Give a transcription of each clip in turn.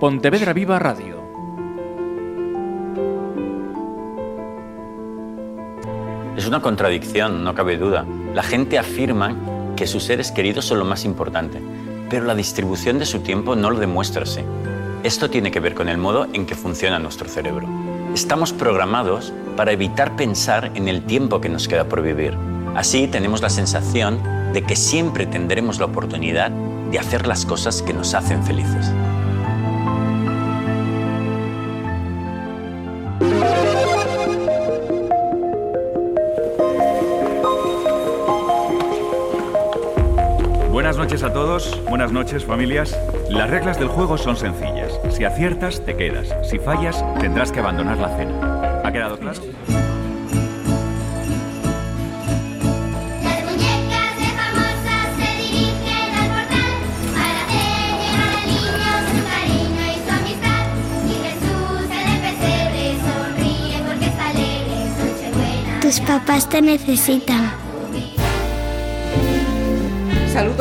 Pontevedra Viva Radio. Es una contradicción, no cabe duda. La gente afirma que sus seres queridos son lo más importante, pero la distribución de su tiempo no lo demuestra así. Esto tiene que ver con el modo en que funciona nuestro cerebro. Estamos programados para evitar pensar en el tiempo que nos queda por vivir. Así tenemos la sensación de que siempre tendremos la oportunidad de hacer las cosas que nos hacen felices. Noches a todos, buenas noches familias. Las reglas del juego son sencillas. Si aciertas, te quedas. Si fallas, tendrás que abandonar la cena. ¿Ha quedado claro? Las muñecas de famosas se dirigen al portal para hacer llegar al niño su cariño y su amistad. Y Jesús en el pesebre sonríe porque está alegre, es Nochebuena. Tus papás te necesitan.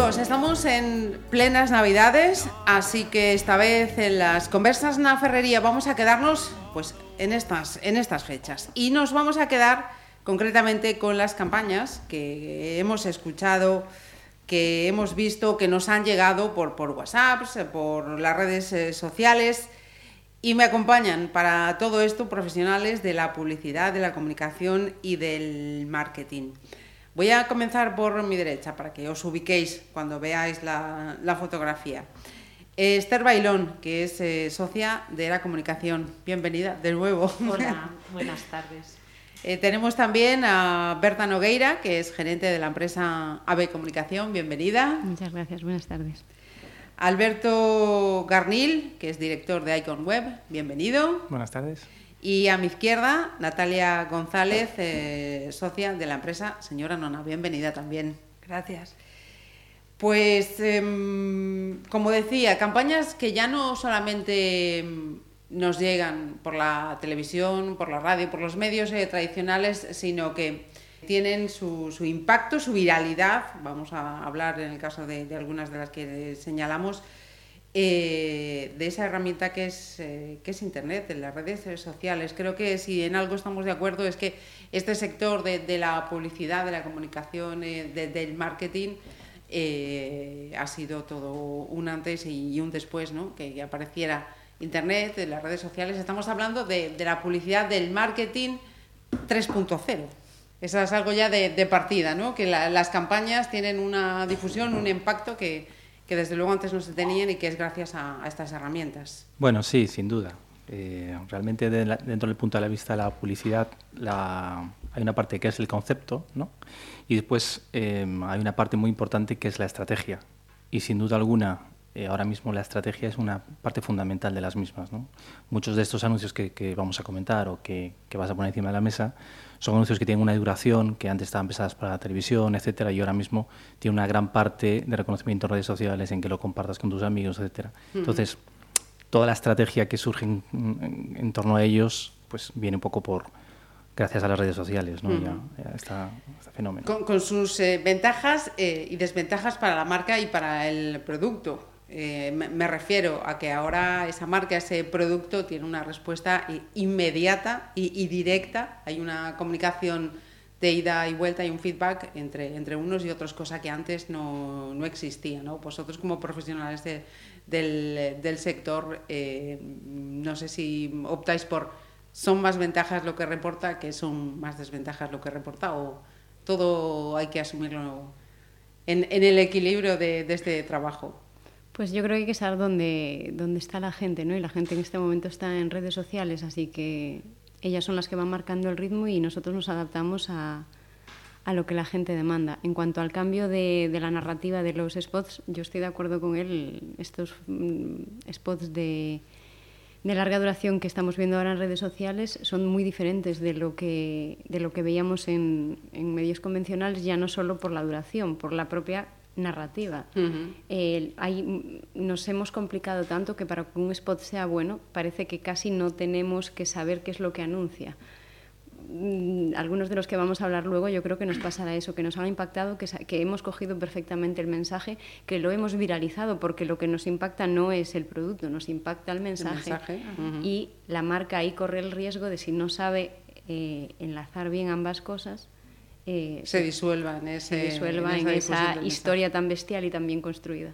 Saludos, estamos en plenas navidades, así que esta vez en las conversas na ferrería vamos a quedarnos pues en estas, en estas fechas. Y nos vamos a quedar concretamente con las campañas que hemos escuchado, que hemos visto, que nos han llegado por, por WhatsApp, por las redes eh, sociales. Y me acompañan para todo esto profesionales de la publicidad, de la comunicación y del marketing. Voy a comenzar por mi derecha para que os ubiquéis cuando veáis la, la fotografía. Eh, Esther Bailón, que es eh, socia de la comunicación. Bienvenida de nuevo. Hola, buenas tardes. Eh, tenemos también a Berta Nogueira, que es gerente de la empresa AVE Comunicación. Bienvenida. Muchas gracias, buenas tardes. Alberto Garnil, que es director de Icon Web. Bienvenido. Buenas tardes. Y a mi izquierda, Natalia González, eh, socia de la empresa Señora Nona. Bienvenida también. Gracias. Pues, em, como decía, campañas que ya no solamente em, nos llegan por la televisión, por la radio, por los medios eh, tradicionales, sino que tienen su, su impacto, su viralidad. Vamos a hablar en el caso de, de algunas de las que señalamos. Eh, de esa herramienta que es, eh, que es Internet, de las redes sociales. Creo que si en algo estamos de acuerdo es que este sector de, de la publicidad, de la comunicación, eh, de- del marketing, ha sido todo un antes y un después, ¿no? que, apareciera Internet, de las redes sociales. Estamos hablando de, de la publicidad, del marketing 3.0. Eso es algo ya de, partida, ¿no? que la- las campañas tienen una difusión, un impacto que, que desde luego antes no se tenían y que es gracias a, estas herramientas. Bueno, sí, sin duda. Eh, realmente dentro del punto de vista de la publicidad hay una parte que es el concepto, ¿no? Y después eh, hay una parte muy importante que es la estrategia. Y sin duda alguna, eh, ahora mismo la estrategia es una parte fundamental de las mismas. Muchos de estos anuncios que, vamos a comentar o que vas a poner encima de la mesa son anuncios que tienen una duración que antes estaban pensadas para la televisión, etcétera, y ahora mismo tiene una gran parte de reconocimiento en redes sociales en que lo compartas con tus amigos, etcétera. Entonces, toda la estrategia que surge en, en- en torno a ellos pues viene un poco por gracias a las redes sociales ¿no? Y a, a esta- este fenómeno Con, con sus eh, ventajas eh, y desventajas para la marca y para el producto. Eh, me, refiero a que ahora esa marca, ese producto tiene una respuesta i- inmediata y, directa. Hay una comunicación de ida y vuelta y un feedback entre, entre unos y otros, cosa que antes no, no existía. ¿no? Vosotros como profesionales de- del, del sector, eh, no sé si optáis por son más ventajas lo que reporta que son más desventajas lo que reporta o todo hay que asumirlo en, el equilibrio de este trabajo. Pues yo creo que hay que saber dónde, dónde está la gente, ¿no? Y la gente en este momento está en redes sociales, así que ellas son las que van marcando el ritmo y nosotros nos adaptamos a, a lo que la gente demanda. En cuanto al cambio de, de la narrativa de los spots, yo estoy de acuerdo con él. Estos mm, spots de, de larga duración que estamos viendo ahora en redes sociales son muy diferentes de lo que, de lo que veíamos en, en medios convencionales, ya no solo por la duración, por la propia narrativa. Eh, hay- nos hemos complicado tanto que para que un spot sea bueno parece que casi no tenemos que saber qué es lo que anuncia. mm, algunos de los que vamos a hablar luego, yo creo que nos pasará eso, que nos han impactado, que, hemos cogido perfectamente el mensaje, que lo hemos viralizado, porque lo que nos impacta no es el producto, nos impacta el mensaje. Y la marca ahí corre el riesgo de si no sabe eh, enlazar bien ambas cosas, eh, Se disuelva en, ese, se disuelva en, esa historia tan bestial y tan bien construida.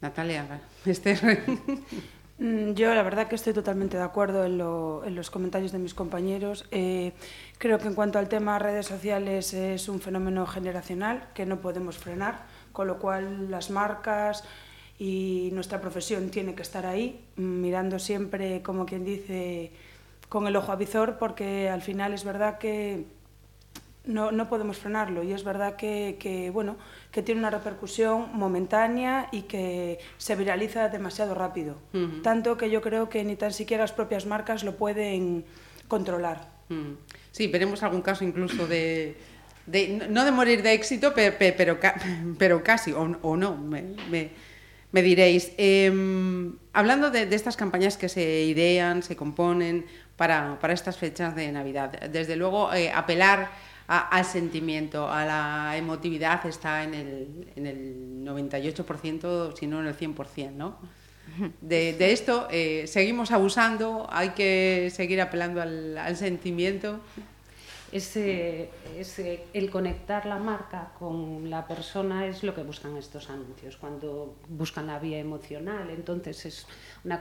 Natalia, Esther. Mm, Yo la verdad que estoy totalmente de acuerdo en, lo- en los comentarios de mis compañeros. Eh, creo que en cuanto al tema redes sociales es un fenómeno generacional que no podemos frenar, con lo cual las marcas y nuestra profesión tiene que estar ahí, mirando siempre, como quien dice, con el ojo avizor, porque al final es verdad que no, no podemos frenarlo y es verdad que, que, bueno, que tiene una repercusión momentánea y que se viraliza demasiado rápido. Tanto que yo creo que ni tan siquiera las propias marcas lo pueden controlar. Sí, veremos algún caso incluso de, de- no de morir de éxito, pe- pe- pero, pero casi, o, o no, me, me- me diréis. Em, hablando de, de estas campañas que se idean, se componen para, para estas fechas de Navidad, desde luego eh, apelar a- al sentimiento, a la emotividad está en el, en el 98%, si no en el 100%, ¿no? De, de esto eh, seguimos abusando, hay que seguir apelando al, al sentimiento. Ese, ese- el conectar la marca con la persona es lo que buscan estos anuncios, cuando buscan la vía emocional. Entonces es, una,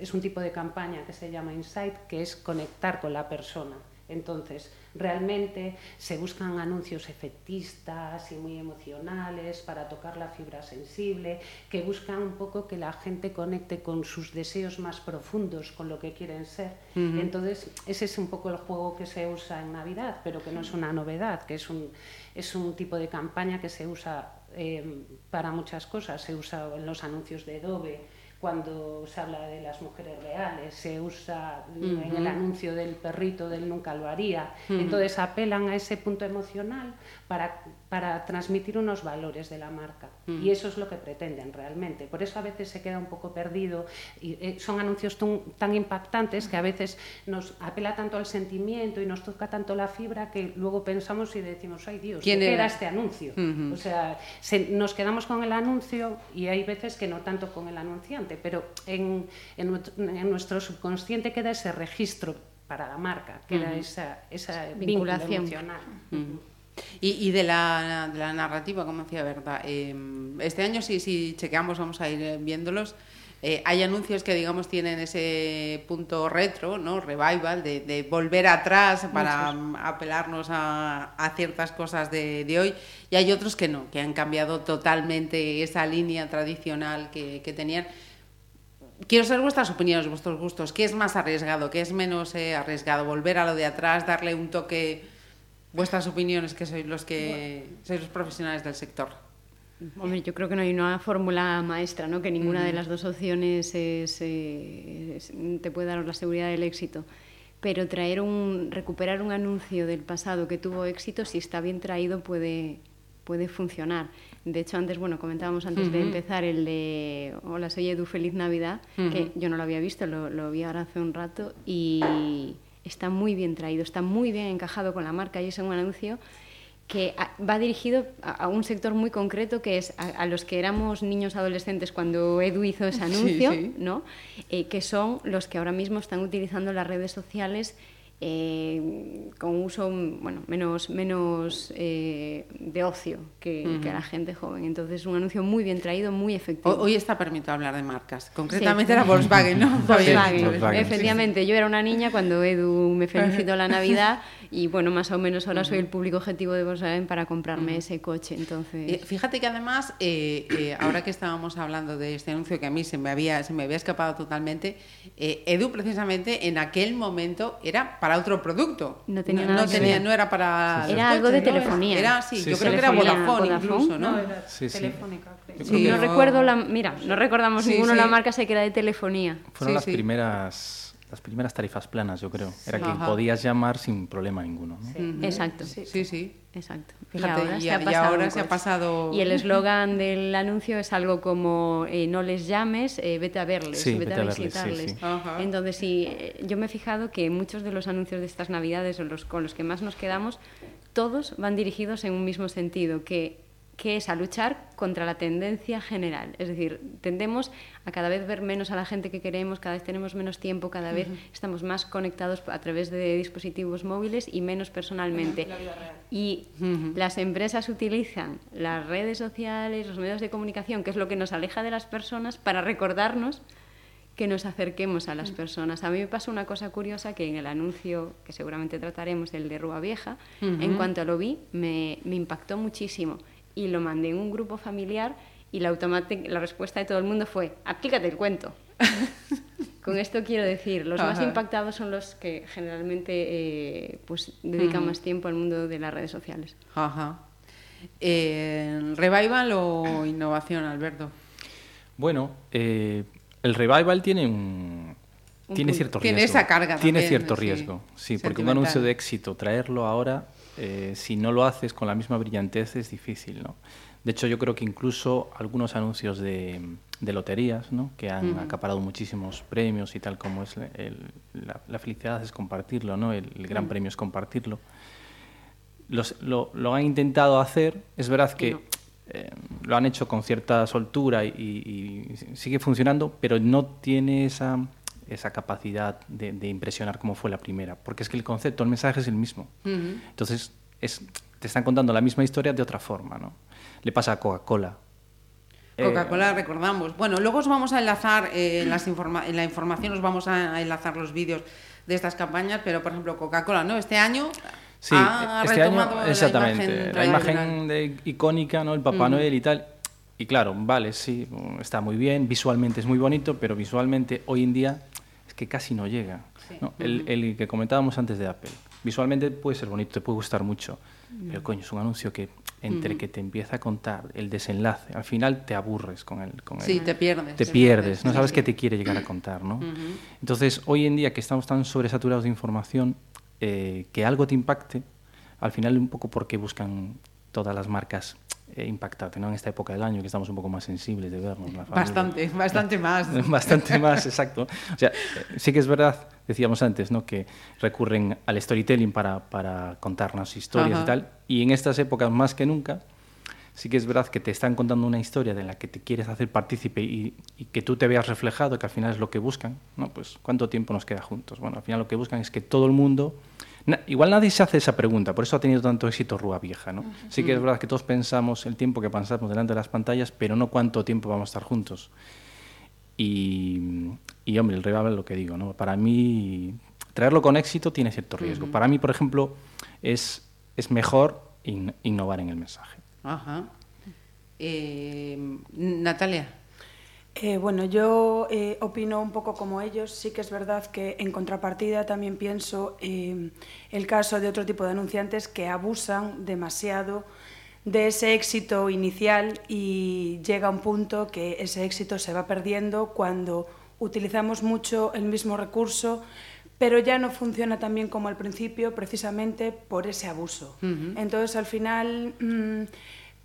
es un tipo de campaña que se llama Insight, que es conectar con la persona. Entonces, realmente se buscan anuncios efectistas y muy emocionales para tocar la fibra sensible, que buscan un poco que la gente conecte con sus deseos más profundos, con lo que quieren ser. Entonces, ese es un poco el juego que se usa en Navidad, pero que no es una novedad, que es un, es un tipo de campaña que se usa eh, para muchas cosas. Se usa en los anuncios de Adobe, cuando se habla de las mujeres reales, se usa en el anuncio del perrito del nunca lo haría. Entonces apelan a ese punto emocional para, para transmitir unos valores de la marca. Y eso es lo que pretenden realmente. Por eso a veces se queda un poco perdido. Y, eh, son anuncios tan impactantes que a veces nos apela tanto al sentimiento y nos toca tanto la fibra que luego pensamos y decimos, ay Dios, ¿Quién ¿de qué era? este anuncio? O sea, se- nos quedamos con el anuncio y hay veces que no tanto con el anunciante, pero en, en nuestro- en nuestro subconsciente queda ese registro para la marca, queda esa, esa Vinculación. emocional. Y, y de, la, de la narrativa, como decía Berta, eh, este año si, si chequeamos, vamos a ir viéndolos, eh, hay anuncios que digamos tienen ese punto retro, ¿no? revival, de, de volver atrás para mm, apelarnos a, a ciertas cosas de, de hoy, y hay otros que no, que han cambiado totalmente esa línea tradicional que, que tenían. Quiero saber vuestras opiniones, vuestros gustos. ¿Qué es más arriesgado? ¿Qué es menos eh, arriesgado? ¿Volver a lo de atrás? ¿Darle un toque? Vuestras opiniones, que sois los que sois los profesionales del sector. Hombre, yo creo que no hay una fórmula maestra, ¿no? Que ninguna de las dos opciones es, eh, es- te puede dar la seguridad del éxito. Pero traer un, recuperar un anuncio del pasado que tuvo éxito, si está bien traído, puede, puede funcionar. De hecho, antes, bueno, comentábamos antes de empezar el de Hola, soy Edu, feliz Navidad, que yo no lo había visto, lo, lo vi ahora hace un rato y está muy bien traído, está muy bien encajado con la marca y es un anuncio que va dirigido a, un sector muy concreto que es a, a los que éramos niños adolescentes cuando Edu hizo ese Sí, anuncio, sí. ¿no? Eh, que son los que ahora mismo están utilizando las redes sociales eh, con uso bueno, menos, menos eh, de ocio que, que la gente joven. Entonces, un anuncio muy bien traído, muy efectivo. Ho- Hoy está permitido hablar de marcas. Concretamente Sí. era Volkswagen, ¿no? Volkswagen. Volkswagen, sí. Efectivamente, yo era una niña cuando Edu me felicitó la Navidad y bueno, más o menos ahora soy el público objetivo de Volkswagen para comprarme ese coche. Eh, Entonces, Fíjate que además, eh, eh, ahora que estábamos hablando de este anuncio que a mí se me había, se me había escapado totalmente, eh, Edu precisamente en aquel momento era para otro producto. No tenía no, nada no que tenía, ver. no era para. Era algo de telefonía. Era, sí, Sí, yo sí. creo que era Vodafone, Vodafone. incluso, ¿no? No, era Sí, sí. telefónica, no recuerdo la, mira, no recordamos Sí, ninguno sí. la marca, se queda de telefonía. Fueron Sí, las sí. primeras las primeras tarifas planas, yo creo. Era que Ajá. podías llamar sin problema ninguno. Exacto. Sí, sí. Exacto. Fíjate, y ahora, y se, ha y pasado ahora un se ha coche. pasado- Y el eslogan del anuncio es algo como eh, no les llames, eh, vete a verles, Sí, vete, vete a a verles, sí, visitarles. Entonces, sí, eh, yo me he fijado que muchos de los anuncios de estas navidades o los con los que más nos quedamos, todos van dirigidos en un mismo sentido, que que es a luchar contra la tendencia general. Es decir, tendemos a cada vez ver menos a la gente que queremos, cada vez tenemos menos tiempo, cada vez estamos más conectados a través de dispositivos móviles y menos personalmente. Y las empresas utilizan las redes sociales, los medios de comunicación, que es lo que nos aleja de las personas, para recordarnos que nos acerquemos a las personas. A mí me pasó una cosa curiosa que en el anuncio, que seguramente trataremos, el de Rúa Vieja, en cuanto lo vi, me, me impactó muchísimo y lo mandé en un grupo familiar y la, automática- la respuesta de todo el mundo fue, aplícate el cuento. Con esto quiero decir, los más Ajá. impactados son los que generalmente eh, pues, dedican más tiempo al mundo de las redes sociales. Ajá. Eh, ¿Revival o innovación, Alberto? Bueno, eh, el revival tiene un, Un tiene punto. cierto riesgo. Tiene esa carga Tiene también, cierto sí, riesgo, sí, porque un anuncio de éxito, traerlo ahora, eh, si no lo haces con la misma brillantez es difícil, ¿no? De hecho, yo creo que incluso algunos anuncios de, de loterías, ¿no? que han acaparado muchísimos premios y tal como es el- la, la felicidad es compartirlo, ¿no? el, el gran premio es compartirlo. Los- lo, lo han intentado hacer, es verdad que eh, lo han hecho con cierta soltura y, y sigue funcionando, pero no tiene esa, esa capacidad de, de impresionar como fue la primera, porque es que el concepto, el mensaje es el mismo. Entonces, es, te están contando la misma historia de otra forma. ¿no? Le pasa a Coca-Cola. Eh, Coca-Cola, recordamos. Bueno, luego os vamos a enlazar, eh, en, las informa- en la información os vamos a enlazar los vídeos de estas campañas, pero por ejemplo Coca-Cola, ¿no? Este año Sí, ha este año, la exactamente, imagen la imagen, de- icónica, ¿no? El Papá Noel y tal. Y claro, vale, sí, está muy bien, visualmente es muy bonito, pero visualmente hoy en día es que casi no llega. ¿no? el, el que comentábamos antes de Apple, visualmente puede ser bonito, te puede gustar mucho, pero coño, es un anuncio que entre que te empieza a contar el desenlace, al final te aburres con el... Con Sí, el- te pierdes. te te pierdes, no sabes sí. qué te quiere llegar a contar, ¿no? Entonces, hoy en día que estamos tan sobresaturados de información, eh, que algo te impacte, al final un poco porque buscan todas las marcas impactarte, ¿no? En esta época del año que estamos un poco más sensibles de vernos. la. Bastante, bastante más. Bastante más, exacto. O sea, eh, sí que es verdad, decíamos antes, ¿no? que recurren al storytelling para, para contarnos historias Ajá. y tal. Y en estas épocas más que nunca, sí que es verdad que te están contando una historia de la que te quieres hacer partícipe y, y que tú te veas reflejado, que al final es lo que buscan. ¿no? Pues, ¿cuánto tiempo nos queda juntos? Bueno, al final lo que buscan es que todo el mundo... na- igual nadie se hace esa pregunta, por eso ha tenido tanto éxito Rúa Vieja. ¿no? Sí que es verdad que todos pensamos el tiempo que pasamos delante de las pantallas, pero no cuánto tiempo vamos a estar juntos. Y, y, hombre, el revival lo que digo, ¿no? Para mí, traerlo con éxito tiene cierto riesgo. Para mí, por ejemplo, es, es mejor in- innovar en el mensaje. Ajá. Eh, Natalia. Eh, bueno, yo eh, opino un poco como ellos. Sí que es verdad que en contrapartida también pienso eh, el caso de otro tipo de anunciantes que abusan demasiado de ese éxito inicial y llega un punto que ese éxito se va perdiendo cuando utilizamos mucho el mismo recurso, pero ya no funciona tan bien como al principio precisamente por ese abuso. Entonces al final mm,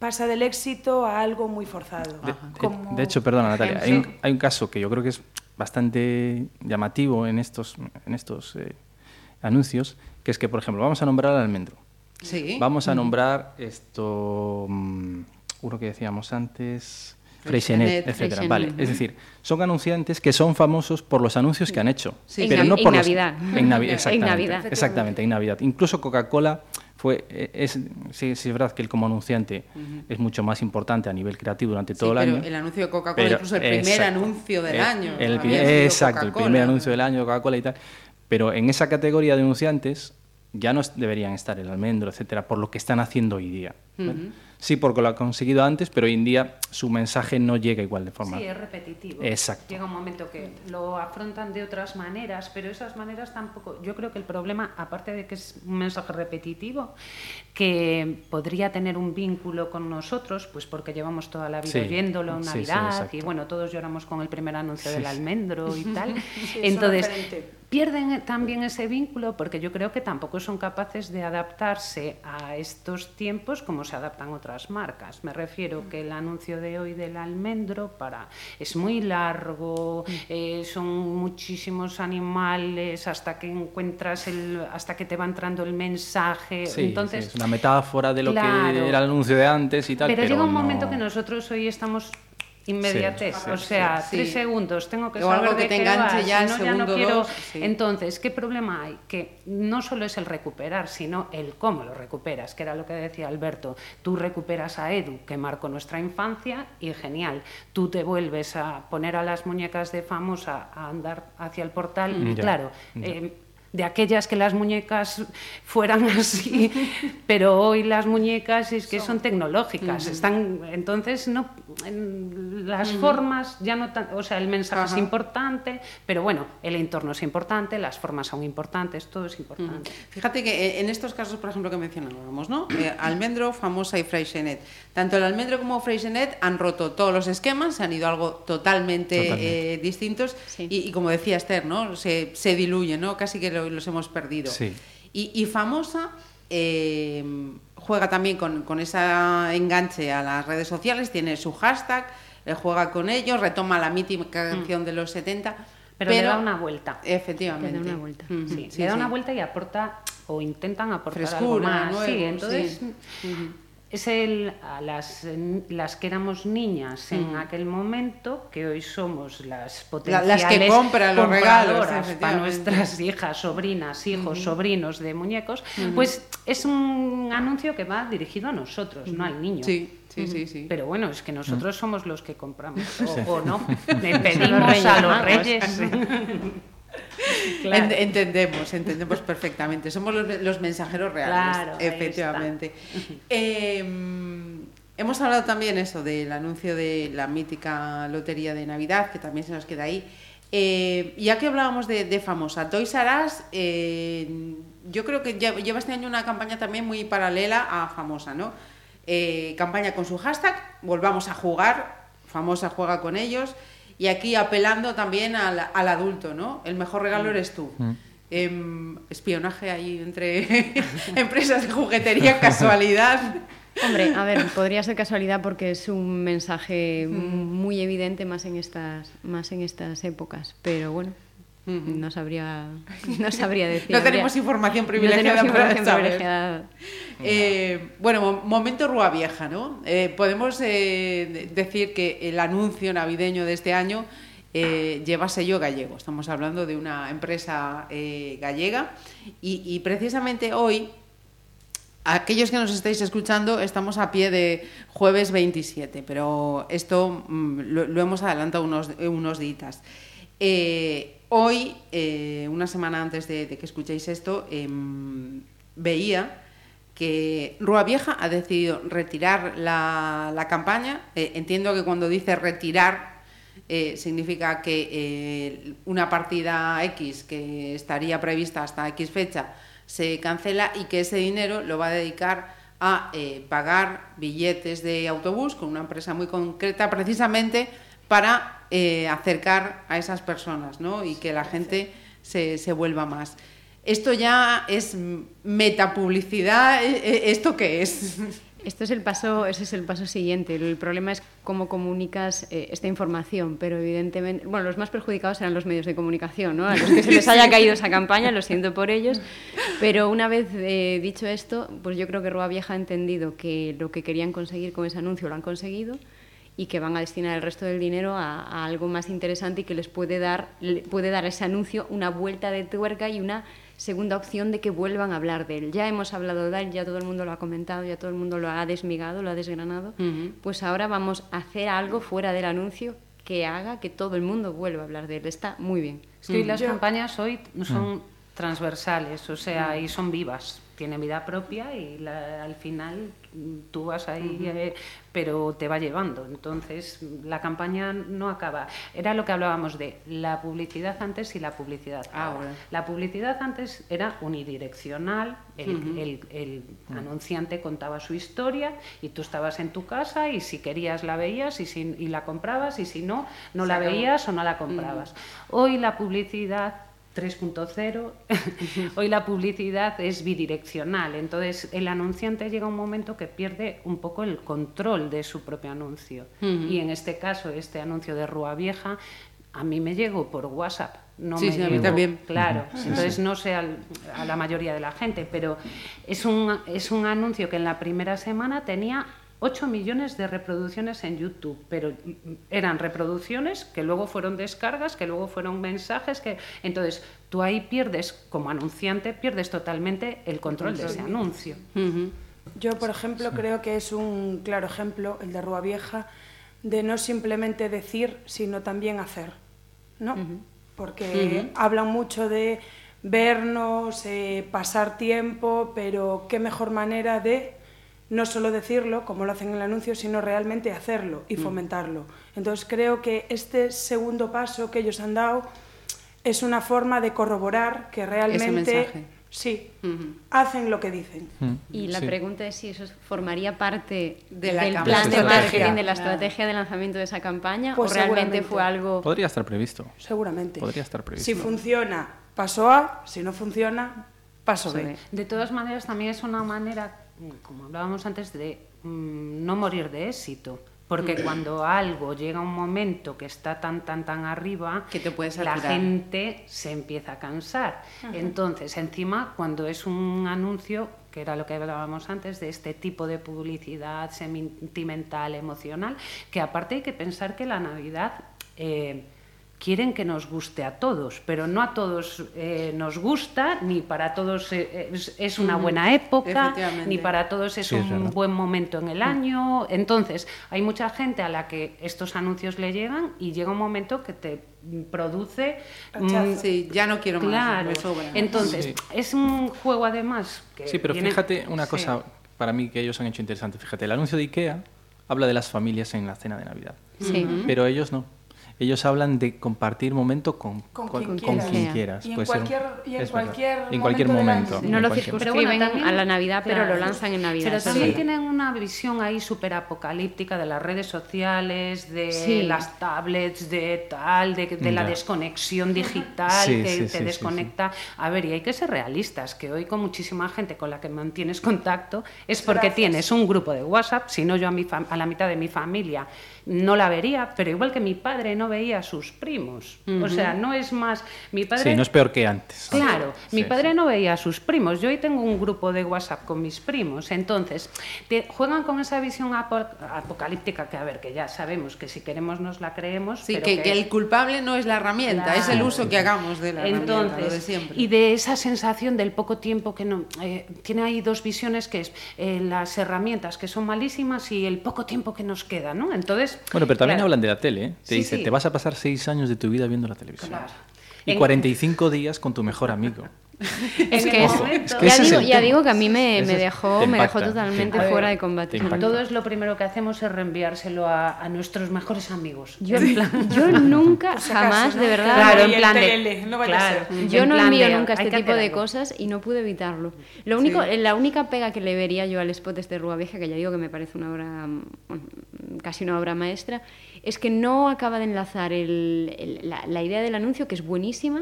pasa del éxito a algo muy forzado. De, como- de hecho, perdona Natalia, hay un, hay un caso que yo creo que es bastante llamativo en estos, en estos eh, anuncios, que es que, por ejemplo, vamos a nombrar al almendro. Sí. Vamos a nombrar esto, mm, uno que decíamos antes, Freixenet. Etcétera. Freixenet, Vale, es decir, son anunciantes que son famosos por los anuncios que han hecho, Sí, pero En no por en los- Navidad. En, Navi- En exactamente, Navidad. Exactamente, en Navidad. Incluso Coca-Cola fue, eh, es, sí, sí es verdad que él como anunciante es mucho más importante a nivel creativo durante Sí, todo el pero año. el anuncio de Coca-Cola, Pero- incluso el primer exacto. anuncio del Eh, año. el sido exacto, el primer anuncio del año, Coca-Cola y tal. Pero en esa categoría de anunciantes ya no deberían estar el almendro, etcétera, por lo que están haciendo hoy día. Sí, porque lo ha conseguido antes, pero hoy en día su mensaje no llega igual de forma. Sí, es repetitivo. Exacto. Llega un momento que lo afrontan de otras maneras, pero esas maneras tampoco. Yo creo que el problema, aparte de que es un mensaje repetitivo, que podría tener un vínculo con nosotros, pues porque llevamos toda la vida Sí, oyéndolo en sí, sí, Navidad y bueno, todos lloramos con el primer anuncio del almendro y tal. Entonces, pierden también ese vínculo porque yo creo que tampoco son capaces de adaptarse a estos tiempos como se adaptan otras marcas. Me refiero que el anuncio de hoy del almendro para es muy largo, eh, son muchísimos animales hasta que encuentras el, hasta que te va entrando el mensaje. Sí, Entonces sí, es una metáfora de lo Claro. que era el anuncio de antes y tal. pero, llega un no- momento que nosotros hoy estamos inmediatez, Sí, sí, o sea, sí. tres segundos, tengo que O saber algo que de te qué enganche va, ya en no, ya no segundo quiero. dos, sí. Entonces, ¿qué problema hay? Que no solo es el recuperar, sino el cómo lo recuperas, que era lo que decía Alberto. Tú recuperas a Edu, que marcó nuestra infancia, y genial. Tú te vuelves a poner a las muñecas de famosa a andar hacia el portal, y Ya, claro. ya. eh, de aquellas que las muñecas fueran así, pero hoy las muñecas es que son, tecnológicas, están entonces no en las formas ya no tan, o sea, el mensaje es Ajá. importante, pero bueno, el entorno es importante, las formas son importantes, todo es importante. Fíjate que eh, en estos casos, por ejemplo, que mencionábamos, ¿no? Eh, almendro, famosa y Freixenet. Tanto el almendro como Freixenet han roto todos los esquemas, se han ido a algo totalmente, Totalmente. eh, distintos Sí. y, y como decía Esther, ¿no? Se, se diluyen, ¿no? Casi que lo- los hemos perdido. Sí. Y, y famosa eh, juega también con, con ese enganche a las redes sociales, tiene su hashtag, eh, juega con ellos, retoma la mítica canción de los 70. Pero, le da una vuelta. Efectivamente. Le da una vuelta. Sí, sí, le da sí. una vuelta y aporta o intentan aportar algo Frescura, más. nuevo, sí, entonces sí. Es el a las, las que éramos niñas en aquel momento que hoy somos las La- potenciales las que compran los regalos, para nuestras hijas, sobrinas, hijos, sobrinos de muñecos, pues es un anuncio que va dirigido a nosotros, no al niño. Sí, sí, sí, sí. Pero bueno, es que nosotros somos los que compramos, o, o no. Le pedimos a los reyes. Claro. Entendemos, entendemos perfectamente. Somos los, los mensajeros reales, Claro, efectivamente. Eh, hemos hablado también eso del anuncio de la mítica lotería de Navidad, que también se nos queda ahí. Eh, ya que hablábamos de, de famosa, Toys R Us, eh, yo creo que lle- lleva este año una campaña también muy paralela a famosa, ¿no? Eh, campaña con su hashtag, volvamos a jugar, famosa juega con ellos, y aquí apelando también al, al adulto, ¿no? El mejor regalo eres tú. Em, espionaje ahí entre empresas de juguetería, casualidad. Hombre, a ver, podría ser casualidad porque es un mensaje muy evidente más en estas, más en estas épocas, pero bueno, no sabría, no sabría decir. No Habría- tenemos información no privilegiada tenemos para información privilegiada. Eh, bueno, mo- momento Rúa Vieja, ¿no? Eh, podemos eh, de- decir que el anuncio navideño de este año lleva sello gallego. Estamos hablando de una empresa gallega y, y precisamente hoy, aquellos que nos estáis escuchando, estamos a pie de jueves 27, pero esto mm, lo, lo hemos adelantado unos, unos días. Eh, hoy, eh, una semana antes de, que escuchéis esto, em, veía que Rúa Vieja ha decidido retirar la, campaña. Eh, entiendo que cuando dice retirar eh, significa que una partida X que estaría prevista hasta X fecha se cancela y que ese dinero lo va a dedicar a pagar billetes de autobús con una empresa muy concreta precisamente para eh, acercar a esas personas ¿no? y que la gente se, se vuelva más. Esto ya es metapublicidad. ¿eh? eh, ¿Esto qué es? Esto es el paso, ese es el paso siguiente. El problema es cómo comunicas eh, esta información, pero evidentemente, bueno, los más perjudicados serán los medios de comunicación, ¿no? A los que se les haya caído esa campaña, lo siento por ellos, pero una vez eh, dicho esto, pues yo creo que Rua Vieja ha entendido que lo que querían conseguir con ese anuncio lo han conseguido y que van a destinar el resto del dinero a, a algo más interesante y que les puede dar, le- puede dar a ese anuncio una vuelta de tuerca y una segunda opción de que vuelvan a hablar de él. Ya hemos hablado de él, ya todo el mundo lo ha comentado, ya todo el mundo lo ha desmigado, lo ha desgranado. Pues ahora vamos a hacer algo fuera del anuncio que haga que todo el mundo vuelva a hablar de él. Está muy bien. Es que hoy las Yo- campañas hoy son transversales, o sea, y son vivas, tienen vida propia y la- al final tú vas ahí, eh, pero te va llevando. Entonces, la campaña no acaba. Era lo que hablábamos de la publicidad antes y la publicidad ahora. Ahora. La publicidad antes era unidireccional, el, el- el anunciante contaba su historia y tú estabas en tu casa y si querías la veías y, si, y la comprabas y si no, no Se la acabó. veías o no la comprabas. Hoy la publicidad 3.0, hoy la publicidad es bidireccional, entonces el anunciante llega a un momento que pierde un poco el control de su propio anuncio. Y en este caso, este anuncio de Rúa Vieja, a mí me llegó por WhatsApp. No Sí, me sí, a mí llegó- también. Claro, entonces no sé al- a la mayoría de la gente, pero es un, es un anuncio que en la primera semana tenía 8 millones de reproducciones en YouTube, pero eran reproducciones que luego fueron descargas, que luego fueron mensajes, que entonces tú ahí pierdes, como anunciante, pierdes totalmente el control de ese anuncio. Yo, por ejemplo, creo que es un claro ejemplo, el de Rúa Vieja, de no simplemente decir, sino también hacer, ¿no? Porque hablan mucho de vernos, eh, pasar tiempo, pero qué mejor manera de no solo decirlo, como lo hacen en el anuncio, sino realmente hacerlo y fomentarlo. Entonces creo que este segundo paso que ellos han dado es una forma de corroborar que realmente mensaje. sí, hacen lo que dicen. Mm, Y la sí. pregunta es si eso formaría parte De la del plan De marketing, de la estrategia de lanzamiento de esa campaña, Pues o realmente seguramente. fue algo... Podría estar previsto. Seguramente. Podría estar previsto. Si funciona, paso A, si no funciona, paso. B. De todas maneras, también es una manera, mm, como hablábamos antes, de mm, no morir de éxito. Porque cuando algo llega a un momento que está tan, tan, tan arriba, Que te puedes la gente se empieza a cansar. Entonces, encima, cuando es un anuncio, que era lo que hablábamos antes, de este tipo de publicidad sentimental, emocional, que aparte hay que pensar que la Navidad... eh, quieren que nos guste a todos, pero no a todos eh, nos gusta, ni para todos eh, es, es una buena época, ni para todos es Sí, un buen momento en el año. Entonces, hay mucha gente a la que estos anuncios le llegan y llega un momento que te mm, produce... Mm, Sí, ya no quiero más. Claro, me sobra. entonces Sí. es un juego además que Sí, pero tiene- fíjate una sí. cosa para mí que ellos han hecho interesante. Fíjate, el anuncio de IKEA habla de las familias en la cena de Navidad. Sí. Pero ellos no. Ellos hablan de compartir momento con, Con con- quien con quieras. quien quieras. Y en ser cualquier- y en cualquier en cualquier momento. No lo circunscriben a la Navidad, pero lo lanzan en Navidad, Pero también tienen una visión ahí súper apocalíptica de las redes sociales, de Sí. las tablets, de tal, de, de la desconexión digital Sí, que sí, te sí, sí, desconecta. A ver, y hay que ser realistas, que hoy con muchísima gente con la que mantienes contacto es porque Gracias. tienes un grupo de WhatsApp, si no yo a, mi a la mitad de mi familia no la vería, pero igual que mi padre no veía a sus primos. O sea, no es más... Mi padre... Sí, no es peor que antes. Claro, mi padre sí. no veía a sus primos. Yo hoy tengo un grupo de WhatsApp con mis primos. Entonces, te- juegan con esa visión apo- apocalíptica que, a ver, que ya sabemos que si queremos nos la creemos. Sí, pero que, que el culpable no es la herramienta, es el uso que hagamos de la herramienta, lo de Entonces, siempre. y de esa sensación del poco tiempo que no. eh, tiene ahí dos visiones que es eh, las herramientas que son malísimas y el poco tiempo que nos queda, ¿no? Entonces. Bueno, pero también claro, hablan de la tele. ¿eh? Te Sí, dice, sí. te vas a pasar seis años de tu vida viendo la televisión. Claro. Y En- 45 días con tu mejor amigo. Es que es que ya, digo, ya digo que a mí me, me dejó, me dejó totalmente te fuera de combate. te impacta. todo es lo primero que hacemos es reenviárselo a, a nuestros mejores amigos. Yo, En plan- yo nunca, Por si acaso, jamás, ¿no? de verdad, Claro, en plan de. TLL, no claro. Yo en no plan envío de, nunca este tipo de cosas y no pude evitarlo. Lo único, la única pega que le vería yo al spot este de Rúa Vieja, que ya digo que me parece una obra, mm, bueno, casi una obra maestra, es que no acaba de enlazar el- el- la, la idea del anuncio, que es buenísima,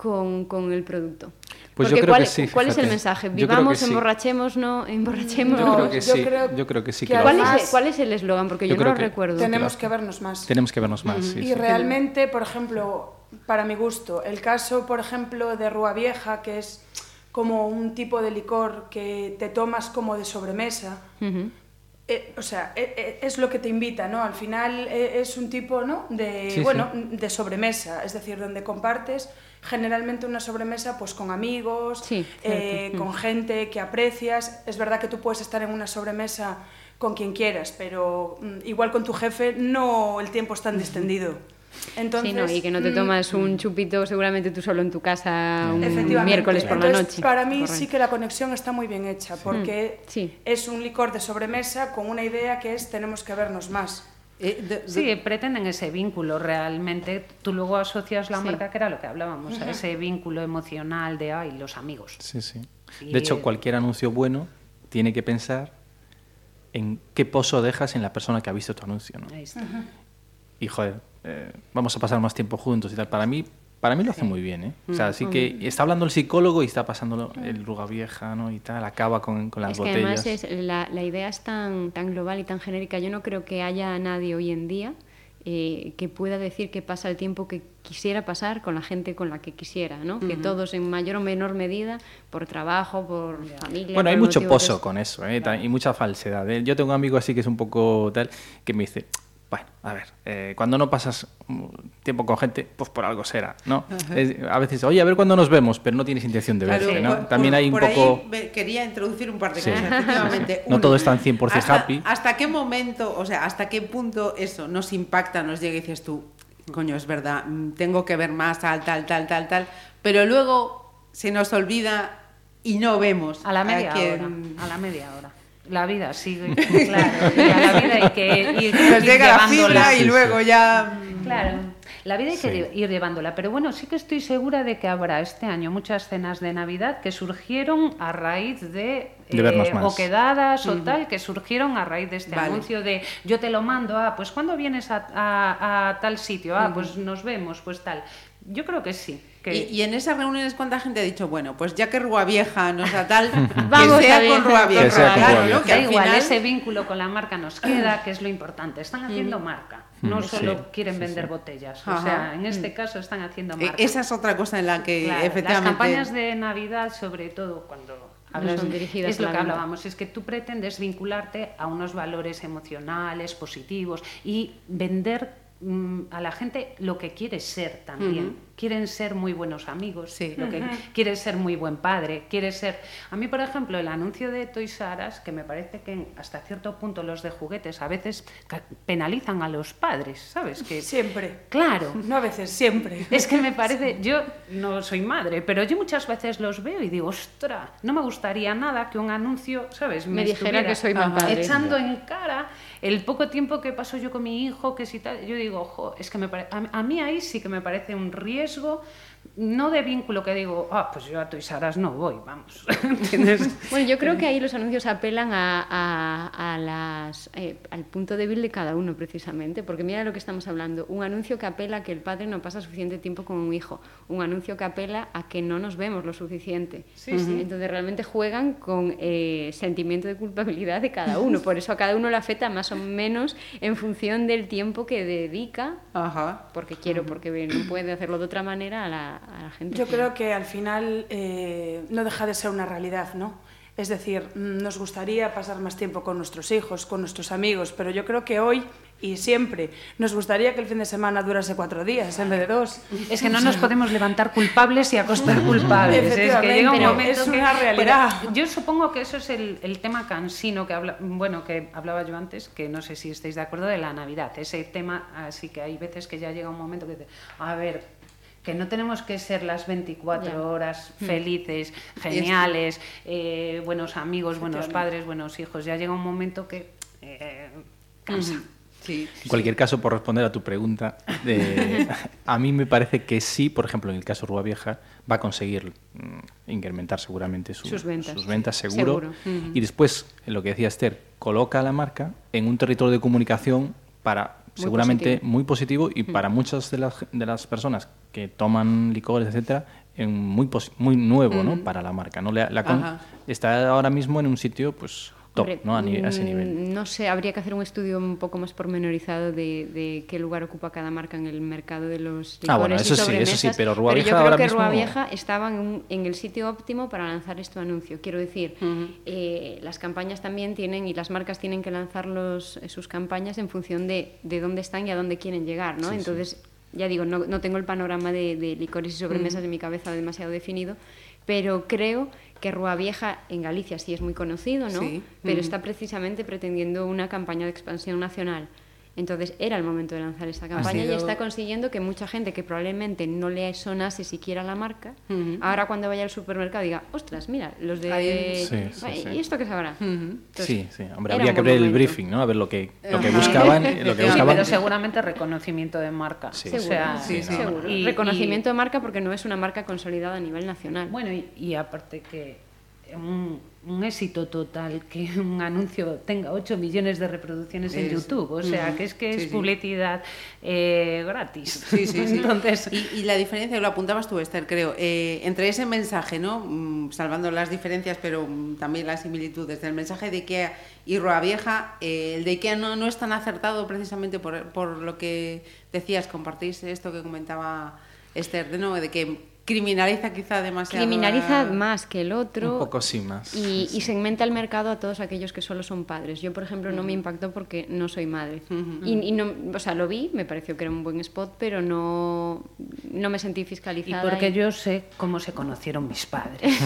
con, con el producto. Pues yo Porque creo ¿cuál, que sí, ¿Cuál es el mensaje? Yo Vivamos, sí. emborrachemos, no, emborrachemos. Yo No, creo que yo sí. creo yo creo que sí que ¿Cuál, es, cuál es el eslogan? Porque yo, Yo no lo recuerdo. Tenemos que vernos más. Tenemos que vernos más, sí, Y sí. realmente, por ejemplo, para mi gusto, el caso, por ejemplo, de Rúa Vieja, que es como un tipo de licor que te tomas como de sobremesa, eh, o sea, eh, eh, es lo que te invita, ¿no? Al final eh, es un tipo, ¿no? De, Sí, bueno, sí. de sobremesa, es decir, donde compartes generalmente una sobremesa pues con amigos, Sí, eh, con gente que aprecias. Es verdad que tú puedes estar en una sobremesa con quien quieras, pero mm, igual con tu jefe no el tiempo es tan distendido. Entonces, sí, no, y que no te mm, tomas un chupito seguramente tú solo en tu casa un Efectivamente. miércoles por la noche. Para mí sí que la conexión está muy bien hecha, porque Mm, sí. es un licor de sobremesa con una idea que es tenemos que vernos más. Eh, de- de- Sí, pretenden ese vínculo realmente. Tú luego asocias la Sí. marca, que era lo que hablábamos, a ese vínculo emocional de ay, los amigos. Sí, sí. Y, De hecho, eh, cualquier anuncio bueno tiene que pensar en qué pozo dejas en la persona que ha visto tu anuncio. ¿no? Ahí está. Y joder, eh, vamos a pasar más tiempo juntos y tal. Para mí, Para mí lo hace muy bien, ¿eh? O sea, sí que está hablando el psicólogo y está pasando el ruga vieja, ¿no? Y tal, acaba con, con las es que botellas. además es, la, la idea es tan, tan global y tan genérica. Yo no creo que haya nadie hoy en día eh, que pueda decir que pasa el tiempo que quisiera pasar con la gente con la que quisiera, ¿no? Que todos en mayor o menor medida, por trabajo, por familia... Bueno, hay mucho pozo es- con eso, ¿eh? Y mucha falsedad. ¿eh? Yo tengo un amigo así que es un poco tal, que me dice, bueno, a ver, eh, cuando no pasas mm, tiempo con gente, pues por algo será, ¿no? Es- a veces, oye, a ver cuándo nos vemos, pero no tienes intención de Claro, verte, ¿no? por- También por- hay un por poco... ahí quería introducir un par de Sí. cosas, efectivamente. No Uno, todo es tan 100% hasta, happy. ¿Hasta qué momento, o sea, hasta qué punto eso nos impacta, nos llega y dices tú, coño, es verdad, mm, tengo que ver más, tal, tal, tal, tal, tal, pero luego se nos olvida y no vemos A la media hora. A la media hora. La vida sigue, claro. la vida hay que ir, Nos ir llega la fibra y luego ya... Claro, la vida hay que Sí. ir llevándola, pero bueno, sí que estoy segura de que habrá este año muchas cenas de Navidad que surgieron a raíz de, eh, De vernos más. o quedadas o tal, que surgieron a raíz de este Vale. anuncio de yo te lo mando, ah, pues cuando vienes a, a- a tal sitio, ah, pues nos vemos, pues tal. Yo creo que sí. Que... Y, y en esas reuniones, ¿cuánta gente ha dicho, bueno, pues ya que Rúa Vieja nos da tal, Vamos que sea a ver. con Rúa Vieja? Que sea con ¿no? Al igual, final- ese vínculo con la marca nos queda, que es lo importante. Están haciendo marca, no Mm, solo sí, quieren vender botellas. O sea, en este caso están haciendo Eh, marca. Esa es otra cosa en la que Claro, efectivamente... Las campañas de Navidad, sobre todo cuando hablas son dirigidas es lo que hablábamos, es que tú pretendes vincularte a unos valores emocionales, positivos y vender mm, a la gente lo que quieres ser también. Quieren ser muy buenos amigos, Sí. lo que quieres ser muy buen padre, quieres ser... A mí, por ejemplo, el anuncio de Toys R Us, que me parece que hasta cierto punto los de juguetes a veces penalizan a los padres, ¿sabes? Que, Siempre. Claro, No a veces, siempre. es que me parece, yo no soy madre, pero yo muchas veces los veo y digo, ostra, no me gustaría nada que un anuncio, ¿sabes? Me dijera que soy mal padre. Echando en cara el poco tiempo que paso yo con mi hijo, que si tal, yo digo, jo, es que me pare- a, a mí ahí sí que me parece un riesgo, его no de vínculo que digo, ah, pues yo a Toys R Us no voy, vamos. Bueno, yo creo que ahí los anuncios apelan a, a- a las, eh, al punto débil de cada uno, precisamente, porque mira lo que estamos hablando. Un anuncio que apela a que el padre no pasa suficiente tiempo con un hijo. Un anuncio que apela a que no nos vemos lo suficiente. Entonces realmente juegan con eh, sentimiento de culpabilidad de cada uno. Por eso a cada uno le afecta más o menos en función del tiempo que dedica, Ajá. porque quiero, porque no puede hacerlo de otra manera a la, a la gente. Yo creo que al final eh, no deja de ser una realidad, ¿no? Es decir, mm, nos gustaría pasar más tiempo con nuestros hijos, con nuestros amigos, pero yo creo que hoy y siempre nos gustaría que el fin de semana durase cuatro días en vez de dos. Es que no nos podemos levantar culpables y acostar culpables. Es que llega un momento es que- una realidad. Yo supongo que eso es el, el tema cansino que habla, bueno, que hablaba yo antes, que no sé si estáis de acuerdo de la Navidad. Ese tema, así que hay veces que ya llega un momento que dice, a ver, que no tenemos que ser las 24 Ya. horas felices, geniales, eh, buenos amigos, buenos padres, buenos hijos. Ya llega un momento que eh, cansa. Sí. En cualquier caso, por responder a tu pregunta, a mí me parece que sí, por ejemplo, en el caso Rúa Vieja, va a conseguir mm, incrementar seguramente su- Sus ventas. sus ventas, seguro. Seguro. Y después, en lo que decía Esther, coloca a la marca en un territorio de comunicación para Muy seguramente positivo. muy positivo y para muchas de las, de las personas que toman licores, etcétera, en muy muy nuevo, ¿no? Para la marca, ¿no? La- la con- está ahora mismo en un sitio, pues top, ¿no? A, ese mm, nivel. No sé, habría que hacer un estudio un poco más pormenorizado de, de qué lugar ocupa cada marca en el mercado de los licores Ah, bueno, y eso sí, eso sí, sobremesas, pero yo Vieja creo ahora que mismo- Rúa Vieja estaba en, un- en el sitio óptimo para lanzar este anuncio. Quiero decir, eh, las campañas también tienen y las marcas tienen que lanzar los, eh, sus campañas en función de, de dónde están y a dónde quieren llegar, ¿no? Sí, sí. Entonces, ya digo, no, no tengo el panorama de, de licores y sobremesas en mi cabeza demasiado definido, pero creo que Rúa Vieja en Galicia sí es muy conocido, ¿no? Sí. Pero Ujú. está precisamente pretendiendo una campaña de expansión nacional. Entonces era el momento de lanzar esta campaña y está consiguiendo que mucha gente que probablemente no le sonase siquiera la marca, ahora cuando vaya al supermercado diga, ostras, mira, los de... Ahí- Sí, sí, Ay, sí. ¿Y esto qué sabrá? Entonces, Sí, sí, hombre, habría que ver el briefing, ¿no? A ver lo que, lo que buscaban, lo que buscaban. pero seguramente reconocimiento de marca. Sí. O Seguro, sea, sí, sí. seguro. y- Reconocimiento de marca porque no es una marca consolidada a nivel nacional. Bueno, y, y aparte que un- un éxito total que un anuncio tenga 8 millones de reproducciones en YouTube. O sea, que es que Sí, es sí. publicidad eh, gratis. Sí, sí, sí. Entonces, y, y la diferencia, lo apuntabas tú, Esther, creo, eh, entre ese mensaje, ¿no? Mm, salvando las diferencias, pero mm, también las similitudes del mensaje de Ikea y Roa Vieja, eh, el de Ikea no, no es tan acertado precisamente por, por lo que decías, compartís esto que comentaba Esther, de, ¿no? de que criminaliza quizá demasiado. Criminaliza más que el otro. Un poco sí más. Y, y segmenta el mercado a todos aquellos que solo son padres. Yo, por ejemplo, no me impactó porque no soy madre. y, y no, o sea, lo vi, me pareció que era un buen spot, pero no, no me sentí y fiscalizada. porque y- yo sé cómo se conocieron mis padres.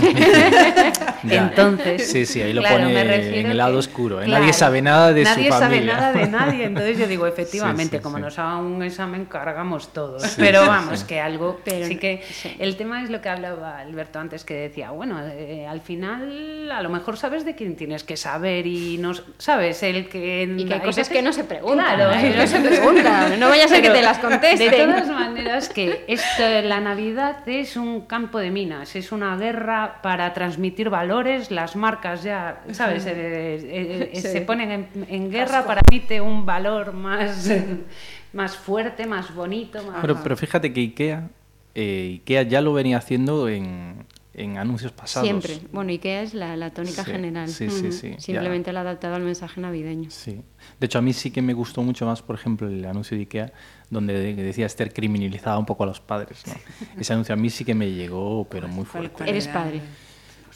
Entonces, Sí, sí, ahí lo claro, pone en el lado que- oscuro. ¿eh? claro, nadie sabe nada de nadie su sabe familia. nada de nadie. Entonces yo digo, efectivamente, Sí, sí, como sí. nos hagan un examen, cargamos todos. Sí, Pero sí, vamos, sí. que algo. Pero- sí que sí. El tema es lo que hablaba Alberto antes, que decía, bueno, eh, al final a lo mejor sabes de quién tienes que saber y no sabes el que. Y que hay hay cosas veces- que no se preguntan. Claro, ¿eh? no se preguntan. No vaya a ser que te las contesten. De todas maneras, que esto, la Navidad es un campo de minas, es una guerra para transmitir valores. Las marcas ya, ¿sabes? Eh, eh, eh, Sí. Se ponen en, en guerra para transmitir un valor más, más fuerte, más bonito. Más... Pero, pero fíjate que IKEA, eh, IKEA ya lo venía haciendo en, en anuncios pasados. Siempre. Bueno, IKEA es la, la tónica Sí, general. sí, sí, sí, ya. Simplemente la ha adaptado al mensaje navideño. Sí. De hecho, a mí sí que me gustó mucho más, por ejemplo, el anuncio de IKEA, donde de- decía Esther criminalizaba un poco a los padres. ¿no? Ese anuncio a mí sí que me llegó, pero muy ¿Cuál- fuerte. Eres padre.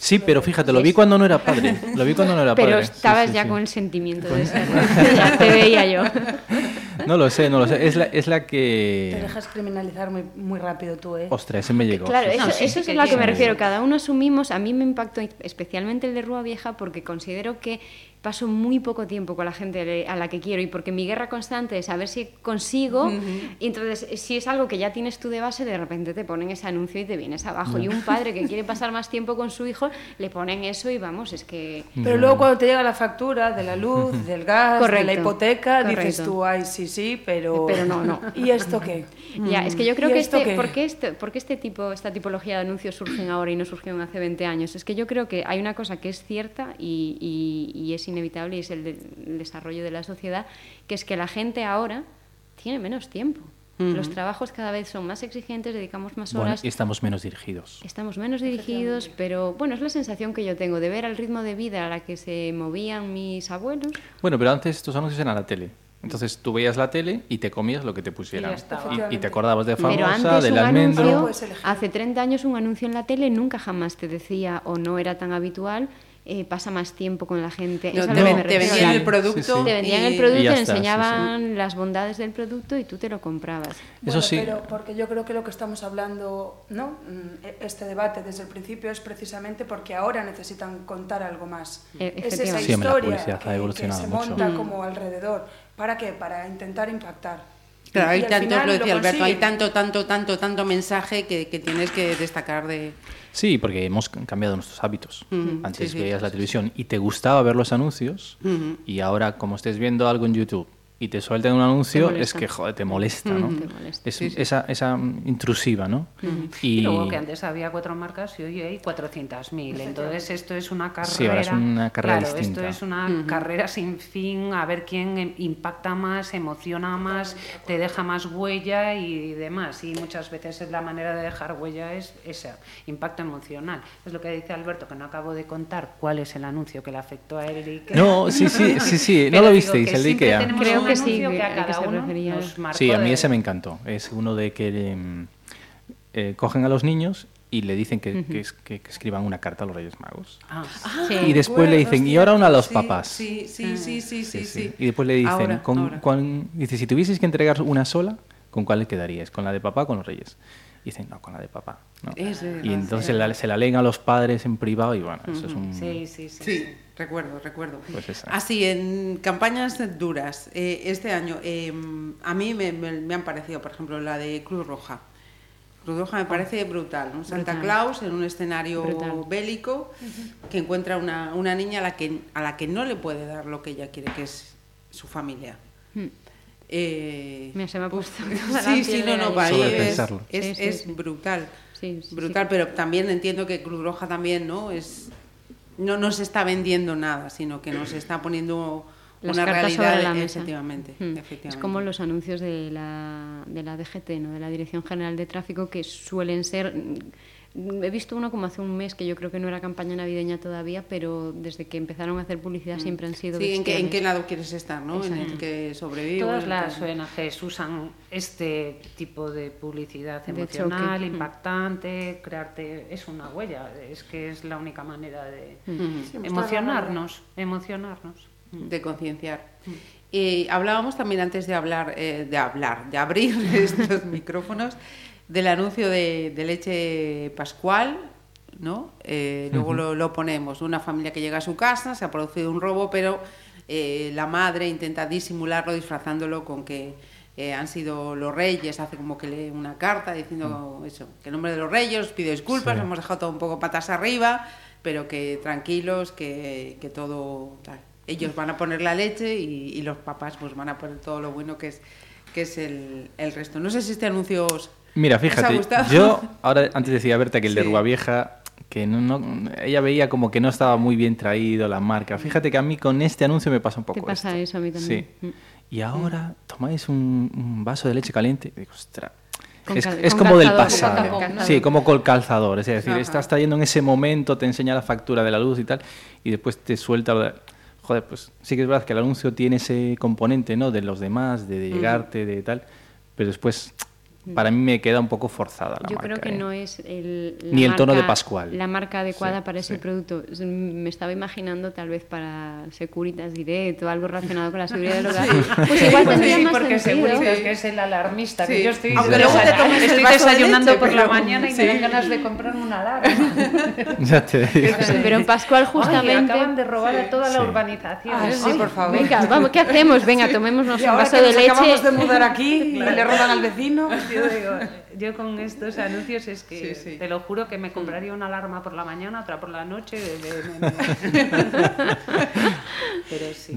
Sí, pero fíjate, lo vi cuando no era padre. Lo vi cuando no era Pero padre. Sí, estabas sí, ya sí. con el sentimiento de ser. ya te veía yo. No lo sé, no lo sé. Es la, es la Te que... dejas criminalizar muy, muy rápido tú, ¿eh? Ostras, ese me llegó. Claro, eso, sí, eso sí es a lo que me refiero. Cada uno asumimos, a mí me impactó especialmente el de Rúa Vieja porque considero que paso muy poco tiempo con la gente a la que quiero y porque mi guerra constante es a ver si consigo y entonces si es algo que ya tienes tú de base de repente te ponen ese anuncio y te vienes abajo y un padre que quiere pasar más tiempo con su hijo le ponen eso y vamos es que Pero luego cuando te llega la factura de la luz, del gas, de la Correcto, hipoteca, dices correcto. tú, ay, sí, sí, pero... Pero no, no. ¿Y esto qué? Ya, es que yo creo ¿Y que esto este, qué? ¿por qué este, por qué este tipo, esta tipología de anuncios surgen ahora y no surgieron hace 20 años? Es que yo creo que hay una cosa que es cierta y, y- y es inevitable y es el, de- el desarrollo de la sociedad, que es que la gente ahora tiene menos tiempo. Los trabajos cada vez son más exigentes, dedicamos más Bueno, horas. y estamos menos dirigidos. Estamos menos dirigidos, pero bueno, es la sensación que yo tengo de ver al ritmo de vida a la que se movían mis abuelos. Bueno, pero antes estos anuncios eran la tele. Entonces tú veías la tele y te comías lo que te pusieran. Y. Y, y te acordabas de Pero famosa, antes del un almendro. anuncio, hace 30 años un anuncio en la tele nunca jamás te decía o no era tan habitual, eh, pasa más tiempo con la gente. No, Es a te, lo que ven- me te refiero. vendían el producto. sí, sí. Te vendían el producto, te está, sí, sí. enseñaban las bondades del producto y tú te lo comprabas. Eso Bueno, sí. Pero porque yo creo que lo que estamos hablando, ¿no? Mm, Este debate desde el principio es precisamente porque ahora necesitan contar algo más. E- es esa efectivamente. Sí, la historia publicidad ha que- que, se mucho. monta Mm. como alrededor. ¿Para qué? Para intentar impactar. Claro, hay tanto, lo decía Alberto, hay tanto, tanto, tanto, tanto mensaje que, que tienes que destacar de... Sí, porque hemos cambiado nuestros hábitos. Ujú, Antes sí, sí, veías sí, la sí, televisión y te gustaba ver los anuncios y ahora como estés viendo algo en YouTube y te sueltan un anuncio, es que joder, te molesta, ¿no? Te molesta. Es Sí, sí. esa, esa mm, intrusiva, ¿no? Y Y luego que antes había cuatro marcas y hoy hay 400.000. Entonces esto es una carrera. Sí, ahora es una carrera claro, distinta. esto es una carrera sin fin, a ver quién em- impacta más, emociona más, te deja más huella y demás. Y muchas veces es la manera de dejar huella es ese impacto emocional. Es lo que dice Alberto, que no acabo de contar cuál es el anuncio que le afectó a él. y que- No, sí, sí, sí, sí. ¿No Pero lo visteis, el de Ikea? Creo que sí, que- a cada se uno refería. nos marcó Sí, a mí de- ese me encantó. Es uno de que em, eh, cogen a los niños y le dicen que, que es- que- que escriban una carta a los Reyes Magos. Ah, Sí. y después le dicen, y ahora una a los Sí, papás. Sí, sí, sí, sí, sí, sí. Y después le dicen, Ahora, con, ahora. cuán- dice, si tuvieses que entregar una sola, ¿con cuál le quedarías? ¿Con la de papá o con los Reyes? Y dicen, no, con la de papá. ¿no? Es verdad, y entonces es la- se la leen a los padres en privado y bueno, eso es un... sí, sí, sí. Recuerdo, recuerdo. Pues esa. Así, en campañas duras, eh, este año, eh, a mí me, me- me han parecido, por ejemplo, la de Cruz Roja. Cruz Roja me parece brutal. Un Santa Brutal. Claus en un escenario Brutal. bélico que encuentra una, una niña a la, que, a la que no le puede dar lo que ella quiere, que es su familia. Mm. Eh, Mira, se me ha puesto Sí, sí, no, no, para es, pensarlo. es, Sí, sí, es sí. brutal. Sí, sí, brutal, sí. pero también entiendo que Cruz Roja también, ¿no? Es no nos está vendiendo nada, sino que nos está poniendo Las una realidad sobre la mesa. efectivamente, Mm. efectivamente. Es como los anuncios de la, de la DGT, ¿no? de la Dirección General de Tráfico, que suelen ser... mm, He visto uno como hace un mes, que yo creo que no era campaña navideña todavía, pero desde que empezaron a hacer publicidad siempre han sido... Mm. Sí, ¿en qué, en qué lado quieres estar, ¿no? En el que sobrevive. Todas las ONGs usan este tipo de publicidad De emocional, choque. Mm. impactante, crearte es una huella, es que es la única manera de Ujú. emocionarnos, emocionarnos. de concienciar. Y hablábamos también antes de hablar, eh, de hablar, de abrir estos micrófonos, del anuncio de, de leche Pascual, ¿no? Eh, luego lo, lo ponemos, una familia que llega a su casa, se ha producido un robo, pero eh, la madre intenta disimularlo disfrazándolo con que eh, han sido los reyes, hace como que lee una carta diciendo eso, que en nombre de los reyes os pido disculpas, Sí. hemos dejado todo un poco patas arriba, pero que tranquilos, que, que todo tal. Ellos van a poner la leche y, y los papás pues van a poner todo lo bueno que es que es el, el resto. No sé si este anuncio os, Mira, fíjate, yo ahora antes decía Berta que el de. Rúa Vieja, que no, no- ella veía como que no estaba muy bien traído la marca. Fíjate que a mí con este anuncio me pasa un poco ¿Te pasa esto. eso a mí también? Sí. Mm. Y ahora tomáis un, un vaso de leche caliente. y digo, ostras. Es, como del pasado. Sí, como con calzador. Es decir, Ajá. estás trayendo en ese momento, te enseña la factura de la luz y tal, y después te suelta lo de- Joder, pues sí que es verdad que el anuncio tiene ese componente, ¿no? De los demás, de, de llegarte, de tal, pero después para mí me queda un poco forzada la Yo marca. creo que ¿eh? no es el, la Ni el tono de marca- Pascual. La marca adecuada Sí, para ese sí. producto. Me estaba imaginando tal vez para Securitas Direct o algo relacionado con la seguridad del hogar. Pues igual Pues tendría sí, más porque sentido. Seguritas que es el alarmista, Sí. que yo estoy, Aunque luego te tomes el estoy de desayunando leche, por la pero- mañana y sí. me dan ganas de comprar una alarma. Ya te digo. Pero en Pascual justamente... acaban de robar a toda Sí. la urbanización. Ay, sí, por favor. Venga, vamos, ¿qué hacemos? Venga, tomémonos un vaso de leche. acabamos de mudar aquí y le roban al vecino. Yo, digo, yo con estos anuncios es que Sí, sí. te lo juro que me compraría una alarma por la mañana, otra por la noche. de- de- de- Pero sí.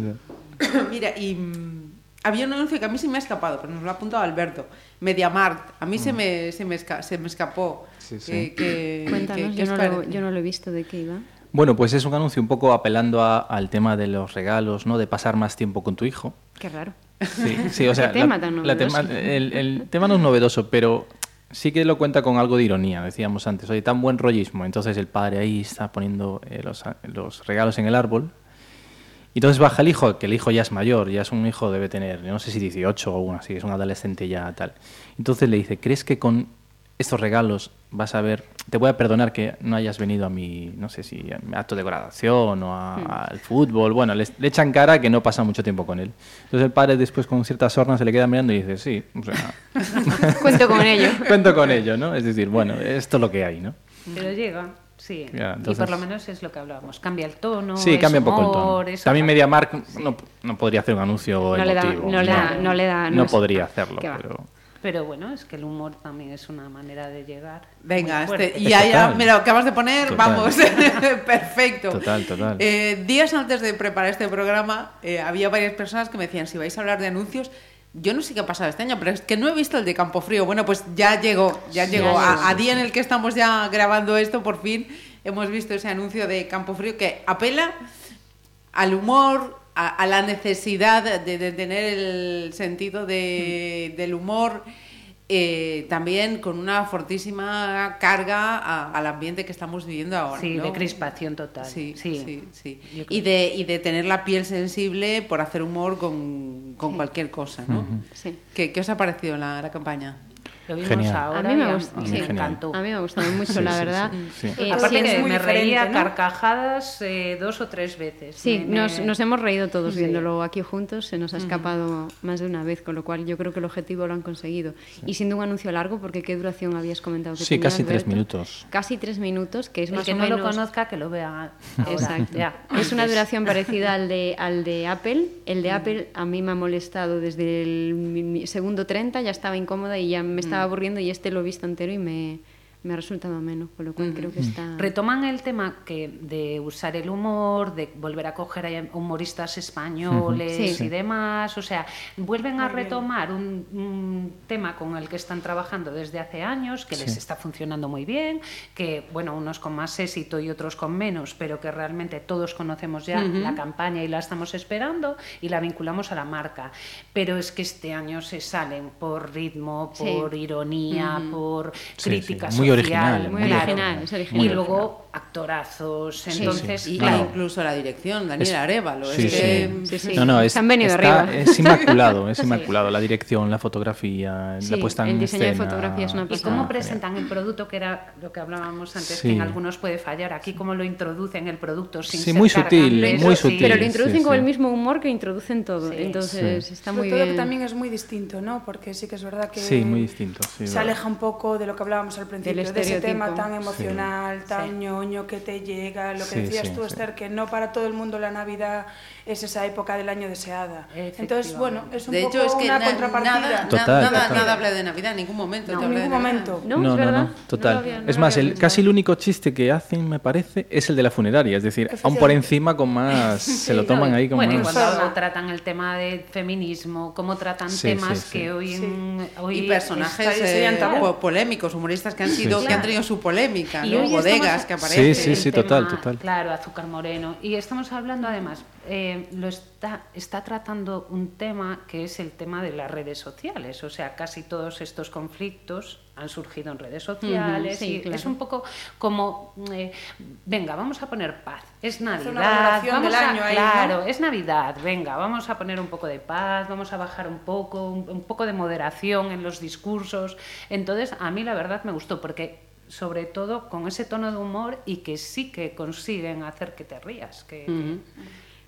Mira, y mm, había un anuncio que a mí se me ha escapado, pero nos lo ha apuntado Alberto. Mediamart. A mí se, me, se, me esca- se me escapó. Mm. Sí, sí. Que- que- Cuéntanos, que- yo, no lo, yo no lo he visto de qué iba. Bueno, pues es un anuncio un poco apelando a- al tema de los regalos, ¿no? De pasar más tiempo con tu hijo. Qué raro. Sí, sí, o sea, Qué tema la- tan la tema- novedoso. el, el tema no es novedoso, pero sí que lo cuenta con algo de ironía, decíamos antes. Oye, tan buen rollismo. Entonces el padre ahí está poniendo eh, los, los regalos en el árbol. Y entonces baja el hijo, que el hijo ya es mayor, ya es un hijo, debe tener, no sé si 18 o uno así, es un adolescente ya tal. Entonces le dice, ¿crees que con estos regalos vas a ver, te voy a perdonar que no hayas venido a mi, no sé si a mi acto de graduación o a- Hmm. al fútbol? Bueno, le, le echan cara que no pasa mucho tiempo con él. Entonces el padre después con cierta sorna se le queda mirando y dice, sí, o sea, Cuento con ello. cuento con ello, ¿no? Es decir, bueno, esto es lo que hay, ¿no? Pero llega, sí. Ya, Y por lo menos es lo que hablábamos. Cambia el tono. sí, es cambia un poco el tono. También MediaMark no, no podría hacer un anuncio No le da, no le da, no le da. no podría hacerlo, pero... Pero bueno, es que el humor también es una manera de llegar. Venga, este, y ya, ya, Total. mira, lo acabas de poner, Total. vamos, perfecto. Total, total. Eh, días antes de preparar este programa, eh, había varias personas que me decían, si vais a hablar de anuncios, yo no sé qué ha pasado este año, pero es que no he visto el de Campo Frío. Bueno, pues ya llegó, ya Sí, llegó. ya A, a día en el que estamos ya grabando esto, por fin hemos visto ese anuncio de Campo Frío que apela al humor, a, a la necesidad de, de tener el sentido de- del humor, eh, también con una fortísima carga a- al ambiente que estamos viviendo ahora. Sí, ¿no? de crispación total. Sí, sí. sí, Y de, y de tener la piel sensible por hacer humor con, con cualquier cosa, ¿no? Sí. ¿Qué, qué os ha parecido la, la campaña? Lo vimos Genial. ahora A mí me y gusta- me sí. encantó. A mí me ha gustado mucho, Sí, la verdad. sí, sí. Eh, Aparte sí, que es me reía ¿no? carcajadas eh, dos o tres veces. Sí, Me- me- nos, hemos reído todos Sí. viéndolo aquí juntos, se nos ha escapado más de una vez, con lo cual yo creo que el objetivo lo han conseguido. Y siendo un anuncio largo, porque ¿qué duración habías comentado que Sí, tenía, casi tres minutos. Casi tres minutos, que es El más que o no menos... lo conozca, que lo vea ahora. Exacto. Ya, es una duración parecida al de, al de Apple. El de Apple a mí me ha molestado desde el segundo 30, ya estaba incómoda y ya me estaba aburriendo y este lo he visto entero y me, me ha resultado ameno, con lo cual creo que está... Retoman el tema que de usar el humor, de volver a coger a humoristas españoles. Sí. y demás, o sea, vuelven a Muy bien. retomar un, un tema con el que están trabajando desde hace años, que les Sí. está funcionando muy bien, que bueno, unos con más éxito y otros con menos, pero que realmente todos conocemos ya la campaña y la estamos esperando y la vinculamos a la marca. Pero es que este año se salen por ritmo, Sí. por ironía, por Sí, crítica sí, muy original, muy original, es original. Y luego actorazos, entonces, Y claro, incluso la dirección, Daniel Arevalo. Sí, es sí. que, Sí, sí. No, no, es, Se han venido está- arriba. es inmaculado, es inmaculado. La dirección, la fotografía, Sí, la puesta en el diseño de escena. fotografía es una ¿Y cómo Genial. presentan el producto, que era lo que hablábamos antes, Sí. que en algunos puede fallar? Aquí, ¿cómo lo introducen el producto sin Sí, ser muy sutil, cargante? muy sutil. Pero lo introducen sí, con sí. el mismo humor que introducen todo, Sí. entonces Sí. está muy todo bien. que también es muy distinto, ¿no? Porque sí que es verdad que Sí, muy distinto, sí, se aleja un poco de lo que hablábamos al principio, de ese estereotipo. tema tan emocional, tan Sí. ñoño que te llega, lo que Sí, decías sí, tú, sí. Esther, que no para todo el mundo la Navidad es esa época del año deseada. Entonces, bueno, es un de poco hecho, es que una na- contrapartida. nada, Total, nada, total. nada habla de Navidad, en ningún momento. No, te en ningún momento. No, No, no, total. No había- no es más, el, casi el único chiste que hacen, me parece, es el de la funeraria. Es decir, aún por encima con más... se lo toman ahí con Bueno, y más... cuando Sorna. tratan el tema de feminismo, cómo tratan Sí, temas sí, sí. que hoy, en- hoy Y personajes eh, polémicos, humoristas que han sido, sí. que han tenido su polémica, ¿no? bodegas estamos- que aparecen. Sí, sí, sí, total, total. Claro, azúcar moreno. Y estamos hablando además, eh, lo está, está tratando un tema que es el tema de las redes sociales. O sea, casi todos estos conflictos han surgido en redes sociales. sí, y claro. Es un poco como, eh, venga, vamos a poner paz. Es Navidad. una valoración vamos del a- año ahí, ¿no? claro, es Navidad. Venga, vamos a poner un poco de paz, vamos a bajar un poco, un, un poco de moderación en los discursos. Entonces, a mí la verdad me gustó porque sobre todo con ese tono de humor y que sí que consiguen hacer que te rías. Que, que-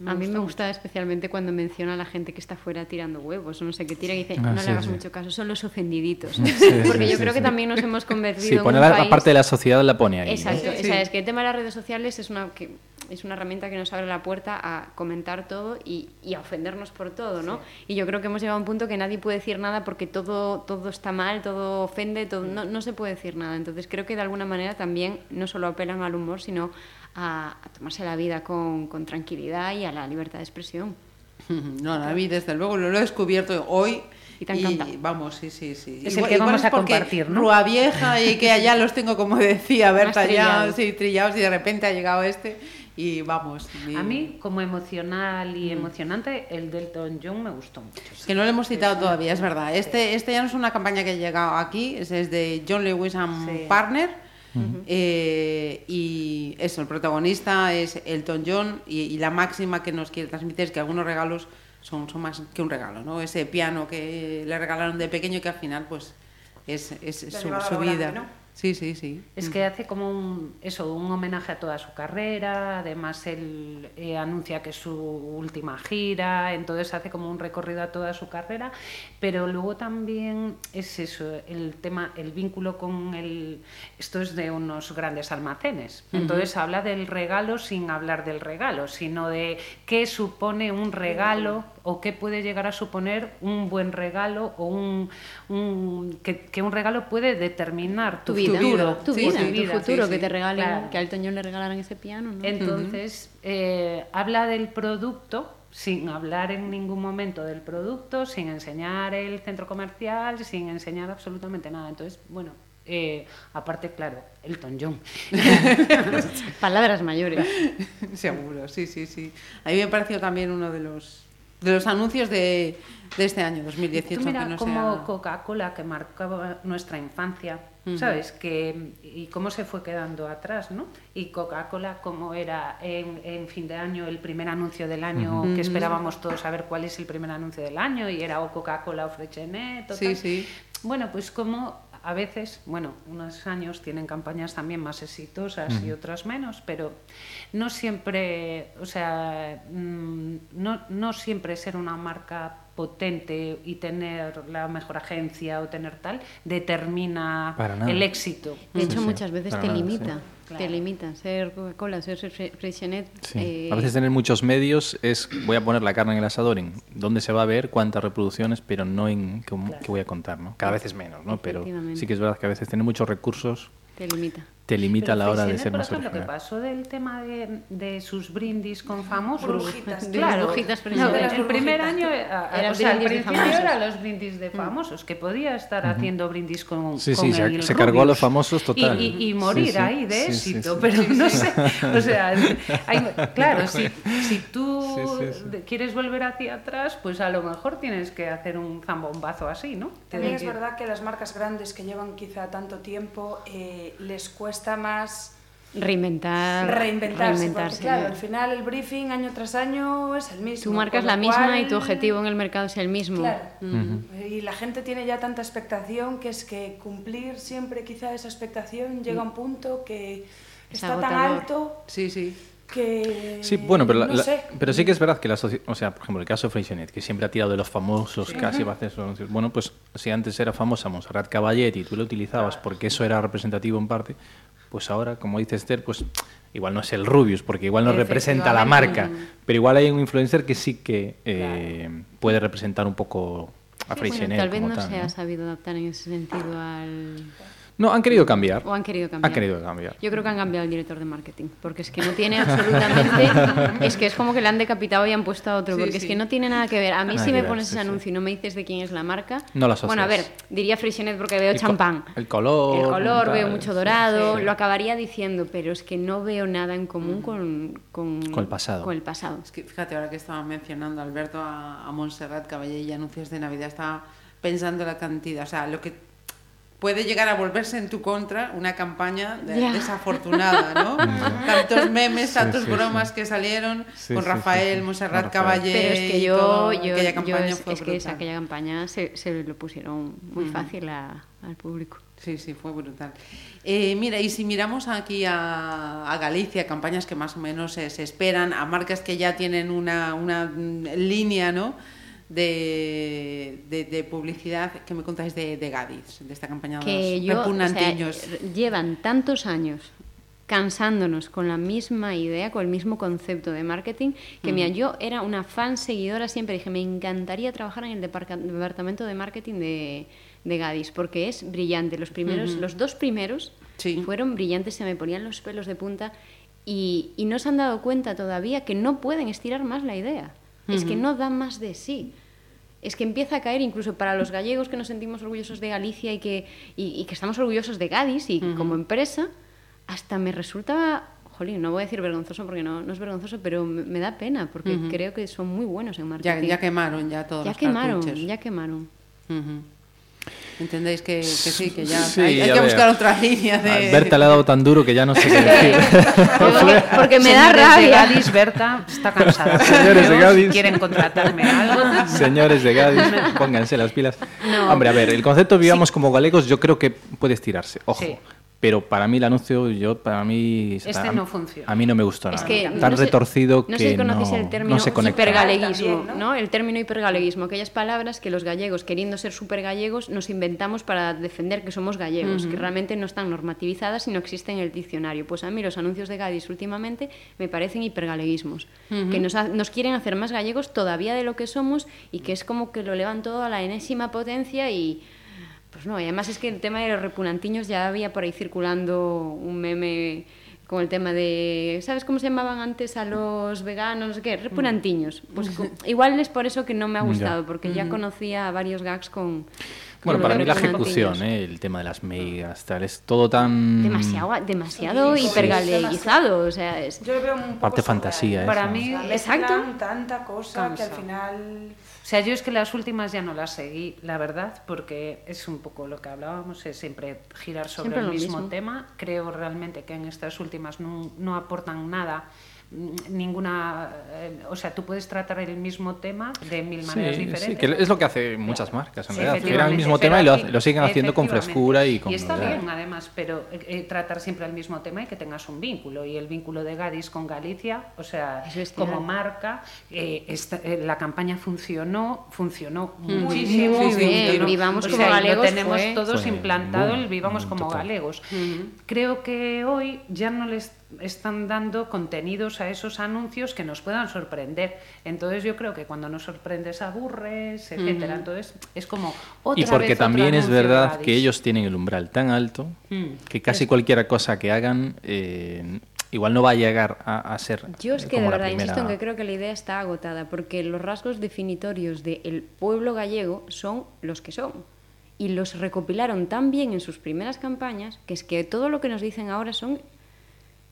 A mí me gusta especialmente cuando menciona a la gente que está fuera tirando huevos, o no sé qué tira y dice, Ah, no sí, le hagas sí. mucho caso, son los ofendiditos. sí, Porque yo sí, creo que también nos hemos convertido Sí, en la, país... la parte de la sociedad la pone ahí. ¿no? Exacto, Sí. o sea, es que el tema de las redes sociales es una, que, es una herramienta que nos abre la puerta a comentar todo y, y a ofendernos por todo, ¿no? Y yo creo que hemos llegado a un punto que nadie puede decir nada porque todo, todo está mal, todo ofende, todo, no, no se puede decir nada. Entonces creo que de alguna manera también no solo apelan al humor, sino a, a tomarse la vida con, con tranquilidad y a la libertad de expresión. No, a mí desde luego lo, lo he descubierto hoy. Y te ha encantado. vamos, sí, sí, sí. Es el que vamos a compartir, ¿no? Rúa Vieja y que allá los tengo, como decía Berta, ya trillados. sí, trillados y de repente ha llegado este y vamos. y- A mí, como emocional y emocionante, el Delton John me gustó mucho. Que no lo hemos citado todavía, es verdad. Este, este ya no es una campaña que ha llegado aquí, es, es de John Lewis and Eh, y eso, el protagonista es Elton John y, y la máxima que nos quiere transmitir es que algunos regalos son, son más que un regalo, ¿no? Ese piano que le regalaron de pequeño y que al final pues es, es su, su vida. grande, ¿no? Sí, sí, sí. Es que hace como un, eso, un homenaje a toda su carrera, además él eh, anuncia que es su última gira, entonces hace como un recorrido a toda su carrera, pero luego también es eso, el tema, el vínculo con el... Esto es de unos grandes almacenes, entonces habla del regalo sin hablar del regalo, sino de qué supone un regalo o qué puede llegar a suponer un buen regalo o un, un- que, que un regalo puede determinar Tu tu, vida, futuro, tu sí, vida, tu vida, futuro, sí, que te regalen, Claro. que a Elton John le regalaran ese piano, ¿no? Entonces, eh, habla del producto sin hablar en ningún momento del producto, sin enseñar el centro comercial, sin enseñar absolutamente nada. Entonces, bueno, eh, aparte, claro, Elton John. Palabras mayores. Seguro, sí, sí, sí. A mí me pareció también uno de los, de los anuncios de, de este año, 2018. Tú mira que no como sea- Coca-Cola que marcaba nuestra infancia, ¿sabes? Que, y cómo se fue quedando atrás, ¿no? Y Coca-Cola como era en, en fin de año el primer anuncio del año, que esperábamos todos saber cuál es el primer anuncio del año, y era o Coca-Cola o Freixenet, o Sí, tal. sí. Bueno, pues como a veces, bueno, unos años tienen campañas también más exitosas y otras menos, pero no siempre, o sea, mm, no, no siempre ser una marca potente y tener la mejor agencia o tener tal determina el éxito. De hecho, sí, muchas veces te nada, limita. sí. Te Claro. limita. Ser Coca-Cola, ser Fre- Freixenet. Sí. eh, A veces tener muchos medios es voy a poner la carne en el asador en dónde se va a ver, cuántas reproducciones, pero no en qué, qué voy a contar, ¿no? Cada vez es menos, ¿no? Pero sí que es verdad que a veces tener muchos recursos Te limita. Te limita a la hora de ser por más ejemplo, que original. pasó del tema de, de sus brindis con famosos. Las burbujitas no, Freixenet. el primer año eh, a- a- Eran o sea, al principio famosos. eran los brindis de famosos, que podía estar haciendo brindis con, Sí, con sí, se- el se cargó a los famosos y- total. Y, morir sí. ahí de éxito, sí. pero no sé, o sea, hay- claro, si, si tú Sí, sí, sí. de- quieres volver hacia atrás, pues a lo mejor tienes que hacer un zambombazo así, ¿no? También es que- verdad que las marcas grandes que llevan quizá tanto tiempo eh, les cuesta más Reinventar. reinventarse, reinventarse. porque claro, al final el briefing año tras año es el mismo. Tú marcas la misma y tu objetivo en el mercado es el mismo. Claro. Y la gente tiene ya tanta expectación que es que cumplir siempre quizá esa expectación llega a un punto que Es está tan alto Sí, sí. Que Sí, bueno, pero, la- no la- sé. pero sí que es verdad que la sociedad, o sea, por ejemplo, el caso de Freixenet, que siempre ha tirado de los famosos, casi va a hacer sus anuncios. Bueno, pues si antes era famosa Montserrat Caballé y tú lo utilizabas porque eso era representativo en parte, pues ahora, como dice Esther, pues igual no es el Rubius, porque igual no representa la marca, pero igual hay un influencer que sí que eh, puede representar un poco a Bueno, Freixenet tal vez como no tal, se ha sabido adaptar en ese sentido al... No, han querido cambiar. O han querido cambiar. Han querido cambiar. Yo creo que han cambiado el director de marketing, porque es que no tiene absolutamente... es que es como que le han decapitado y han puesto a otro, Sí, porque es que no tiene nada que ver. A mí Nada si me ver, pones sí, ese sí. anuncio y no me dices de quién es la marca... No lo Bueno, a ver, asocias. diría Freixenet porque veo El co- champán. el color, El color, tal, veo mucho dorado, sí. lo acabaría diciendo, pero es que no veo nada en común con... Con, Con el pasado. Con el pasado. Es que fíjate, ahora que estaba mencionando Alberto a, a Montserrat Caballé y anuncios de Navidad, estaba pensando la cantidad, o sea, lo que puede llegar a volverse en tu contra una campaña de- Ya. desafortunada, ¿no? Tantos memes, Sí, tantos sí, bromas sí. que salieron Sí, con Rafael, Rafael. Caballé. Pero es que y yo, todo, yo, aquella yo campaña es, fue es que esa, aquella campaña se, se lo pusieron muy fácil a- al público. Sí, sí, fue brutal. Eh, mira, y si miramos aquí a, a Galicia, campañas que más o menos se, se esperan, a marcas que ya tienen una, una mm, línea, ¿no? De, de, de publicidad, que me contáis de, de Gadis, de esta campaña de que los yo, o sea, llevan tantos años cansándonos con la misma idea, con el mismo concepto de marketing, que mira, yo era una fan seguidora siempre, dije, me encantaría trabajar en el departamento de marketing de, de Gadis, porque es brillante. Los primeros, los dos primeros Sí. fueron brillantes, se me ponían los pelos de punta y, y no se han dado cuenta todavía que no pueden estirar más la idea. Es que no da más de sí. Es que empieza a caer incluso para los gallegos que nos sentimos orgullosos de Galicia y que, y, y que estamos orgullosos de Gadis y como empresa, hasta me resulta, jolín, no voy a decir vergonzoso porque no, no es vergonzoso, pero me, me da pena porque creo que son muy buenos en Ya, marketing. ya quemaron ya todos Ya los quemaron, cartuchos. ya quemaron. Ujú. ¿Entendéis que, que sí, que ya Sí, hay, que ver. buscar otra línea de... Berta le ha dado tan duro que ya no sé qué decir. Porque, porque me da Señores de rabia. Gadis, Berta está cansada. Señores de Gadis. Quieren contratarme algo. Señores de Gadis, pónganse las pilas. No. Hombre, a ver, el concepto vivamos como galegos yo creo que puede estirarse, ojo. Sí. Pero para mí el anuncio, yo para mí... Este a, no funciona. A mí no me gustó Es nada. que Tan no sé- retorcido no que sé si conocéis no, el término no se conecta. hipergaleguismo, También, ¿no? ¿no? El término hipergaleguismo, aquellas palabras que los gallegos, queriendo ser supergallegos, nos inventamos para defender que somos gallegos, que realmente no están normativizadas y no existen en el diccionario. Pues a mí los anuncios de Gadis últimamente me parecen hipergaleguismos, que nos, ha- nos quieren hacer más gallegos todavía de lo que somos y que es como que lo elevan todo a la enésima potencia y... Pues no, y además es que el tema de los repunantiños ya había por ahí circulando un meme con el tema de, ¿sabes cómo se llamaban antes a los veganos? No sé qué, repunantiños. Pues igual es por eso que no me ha gustado, porque ya conocía varios gags con... Bueno, para mí la ejecución, ¿eh? el tema de las megas, tal, es todo tan... Demasiado, demasiado Sí, sí, hipergaleguizado, o sea, es... Yo lo veo un poco Parte fantasía, ¿eh? Para mí, Exacto. tanta cosa que al Cansa. final O sea, yo es que las últimas ya no las seguí, la verdad, porque es un poco lo que hablábamos, es siempre girar sobre Siempre el mismo, mismo. tema. Creo realmente que en estas últimas no, no aportan nada, ninguna... eh, o sea, tú puedes tratar el mismo tema de mil maneras Sí, diferentes. sí, que es lo que hace muchas marcas, en Sí, realidad. Giran el mismo tema y lo, lo siguen haciendo con frescura y con... Y está novedad. bien, además, pero eh, eh, tratar siempre el mismo tema y que tengas un vínculo. Y el vínculo de Gadis con Galicia, o sea, Es como marca, eh, esta- eh, la campaña funcionó, funcionó muchísimo. muy bien. funcionó. Vivamos O como sea, y lo galegos tenemos fue- todos Fue implantado boom, el Vivamos boom como total. galegos. Creo que hoy ya no les están dando contenidos a esos anuncios que nos puedan sorprender. Entonces yo creo que cuando nos sorprendes aburres, etcétera. Entonces es como otra Y porque vez otro también es de verdad que ellos tienen el umbral tan alto Mm. que casi cualquier cosa que hagan eh, igual no va a llegar a, a ser Yo es que de como verdad insisto en primera- que creo que la idea está agotada, porque los rasgos definitorios del pueblo gallego son los que son. Y los recopilaron tan bien en sus primeras campañas que es que todo lo que nos dicen ahora son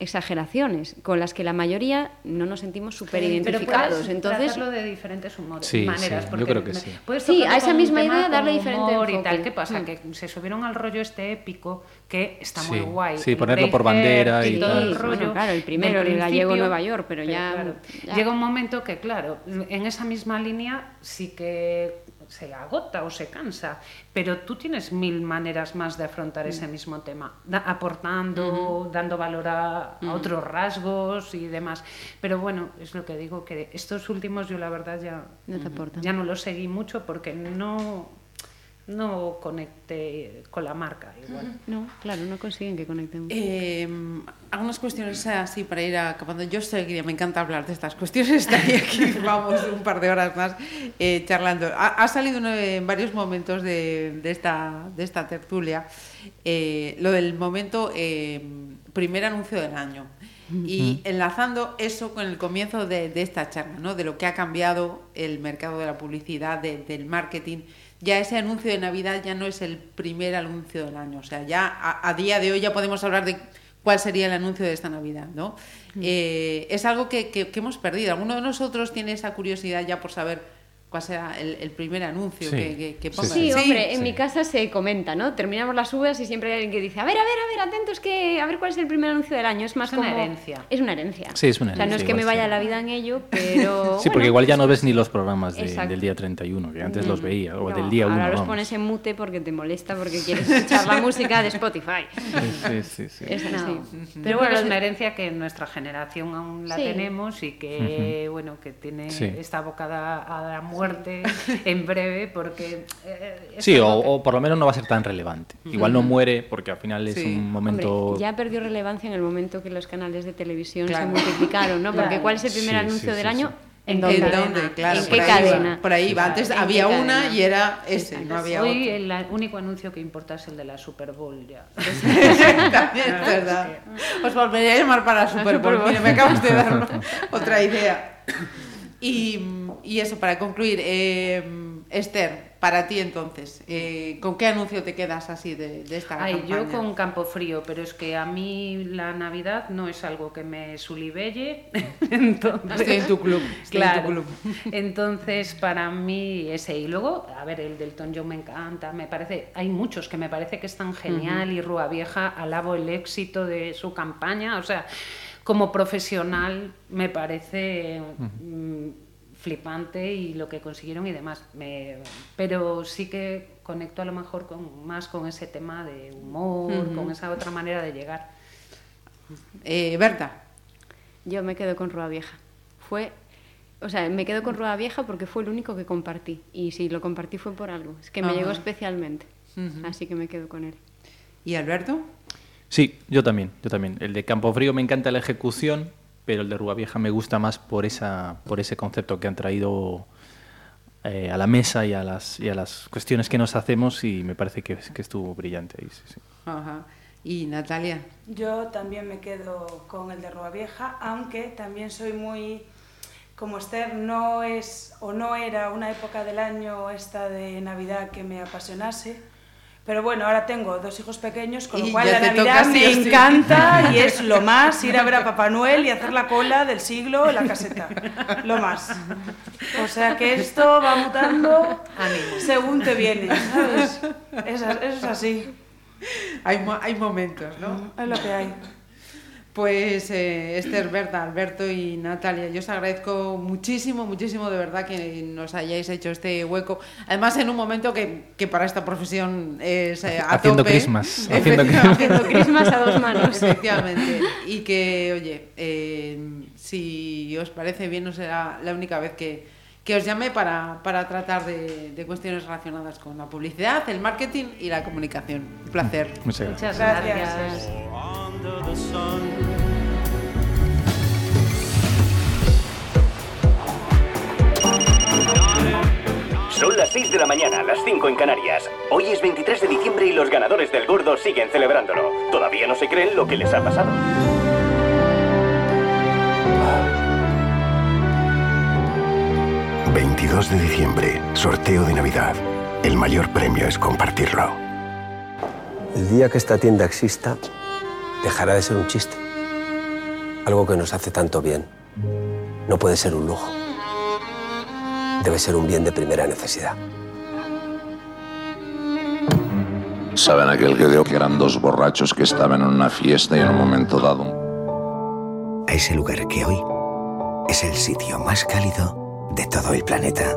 exageraciones con las que la mayoría no nos sentimos súper Pero identificados. Entonces, tratarlo de diferentes humores, Sí, maneras. sí, yo porque creo que me- sí. Sí, a esa misma idea darle diferente humor y tal. ¿Qué pasa? Mm. Que se subieron al rollo este épico que está muy guay. sí, el ponerlo por bandera y todo tal. el rollo. bueno, claro, el primero, del el gallego Nueva York, pero ya- claro, ya. Llega un momento que, claro, en esa misma línea sí que se agota o se cansa, pero tú tienes mil maneras más de afrontar ese mismo tema, da- aportando, dando valor a, a otros rasgos y demás. Pero bueno, es lo que digo, que estos últimos yo la verdad ya No te ya no los seguí mucho porque no, no conecté con la marca igual. no, claro, no consiguen que conectemos. Eh, algunas cuestiones así para ir acabando. Yo sé que me encanta hablar de estas cuestiones. Estaría aquí, vamos, un par de horas más eh, charlando. Ha, ha salido uno en varios momentos de, de esta, de esta tertulia eh, lo del momento eh, primer anuncio del año. Y enlazando eso con el comienzo de, de esta charla, ¿no? de lo que ha cambiado el mercado de la publicidad, de- del marketing. Ya ese anuncio de Navidad ya no es el primer anuncio del año. O sea, ya a, a día de hoy ya podemos hablar de cuál sería el anuncio de esta Navidad. ¿no? Eh, es algo que, que- que hemos perdido. ¿Alguno de nosotros tiene esa curiosidad ya por saber cuál será el, el primer anuncio Sí. que, que, que Sí, hombre, en sí. mi casa se comenta, ¿no? Terminamos las uvas y siempre hay alguien que dice, a ver, a ver, a ver, atentos que a ver cuál es el primer anuncio del año. Es más Es una como herencia. Es una herencia. Sí, es una O sea, no es herencia, que me vaya sí. la vida en ello, pero Sí, porque igual ya no ves ni los programas de- del día 31, que antes los veía, o no, del día 1. Ahora los pones en mute porque te molesta porque quieres escuchar la música de Spotify. Sí, sí, sí. Es No. así. Pero Pero bueno, es una herencia que en nuestra generación aún la Sí. tenemos y que, bueno, que tiene Sí. está abocada a la muerte en breve porque... eh, Sí, o, que- o por lo menos no va a ser tan relevante. Igual no muere porque al final es Sí. un Hombre, momento... ya perdió relevancia en el momento que los canales de televisión Claro. se multiplicaron, ¿no? Porque Claro. ¿cuál es el primer Sí, anuncio sí, del sí, año? sí. ¿En ¿En dónde? Claro, ¿En por qué ahí va, cadena? por ahí va. Antes ¿En había una cadena? y era ese, no había Hoy otro. el único anuncio que importa es el de la Super Bowl ya. También es verdad. Os volveré a llamar para la Super Bowl. Mira, me acabas de dar otra idea. Y, y eso, para concluir, eh, Esther, para ti entonces, eh, ¿con qué anuncio te quedas así de, de esta Ay, yo campaña? con Campo Frío, pero es que a mí la Navidad no es algo que me sulibelle. Entonces, Estoy en tu club, estoy en tu claro. club. Entonces, para mí ese. Y luego, a ver, el del John me encanta, me parece, hay muchos que me parece que están genial y Rúa Vieja alabo el éxito de su campaña. O sea, como profesional me parece mm, flipante y lo que consiguieron y demás. Me- pero sí que conecto a lo mejor con, más con ese tema de humor, con esa otra manera de llegar. Eh, Berta, Yo me quedo con Rúa Vieja. Fue, o sea, me quedo con Rúa Vieja porque fue el único que compartí. Y si lo compartí fue por algo. Es que me Ajá. llegó especialmente. Así que me quedo con él. ¿y Alberto? Sí, yo también, yo también. El de Campo Frío me encanta la ejecución, pero el de Rúa Vieja me gusta más por esa, por ese concepto que han traído eh, a la mesa y a las y a las cuestiones que nos hacemos y me parece que, que estuvo brillante ahí. Sí, sí. Ajá. ¿Y Natalia? Yo también me quedo con el de Rúa Vieja, aunque también soy muy como Esther, no es o no era una época del año esta de Navidad que me apasionase. Pero bueno, ahora tengo dos hijos pequeños, con Y lo cual la Navidad sí me sí. encanta y es lo más ir a ver a Papá Noel y hacer la cola del siglo en la caseta. Lo más. O sea que esto va mutando según te viene, ¿sabes? Es, a- es así, Hay, hay momentos, ¿no? es lo que hay. Pues eh, Esther, Berta, Alberto y Natalia, yo os agradezco muchísimo, muchísimo de verdad que nos hayáis hecho este hueco. Además, en un momento que, que para esta profesión es eh, a Haciendo tope. Christmas, haciendo Christmas a dos manos. Efectivamente. Y que, oye, eh, si os parece bien, no será la única vez que, que os llame para, para tratar de, de cuestiones relacionadas con la publicidad, el marketing y la comunicación. Un placer. Muchas gracias. Muchas Gracias. gracias. Son las 6 de la mañana, las 5 en Canarias. Hoy es 23 de diciembre y los ganadores del gordo siguen celebrándolo. Todavía no se creen lo que les ha pasado. 22 de diciembre, sorteo de Navidad. El mayor premio es compartirlo. El día que esta tienda exista, dejará de ser un chiste. Algo que nos hace tanto bien. No puede ser un lujo. Debe ser un bien de primera necesidad. ¿Saben aquel que dio que eran dos borrachos que estaban en una fiesta y en un momento dado? A ese lugar que hoy es el sitio más cálido de todo el planeta.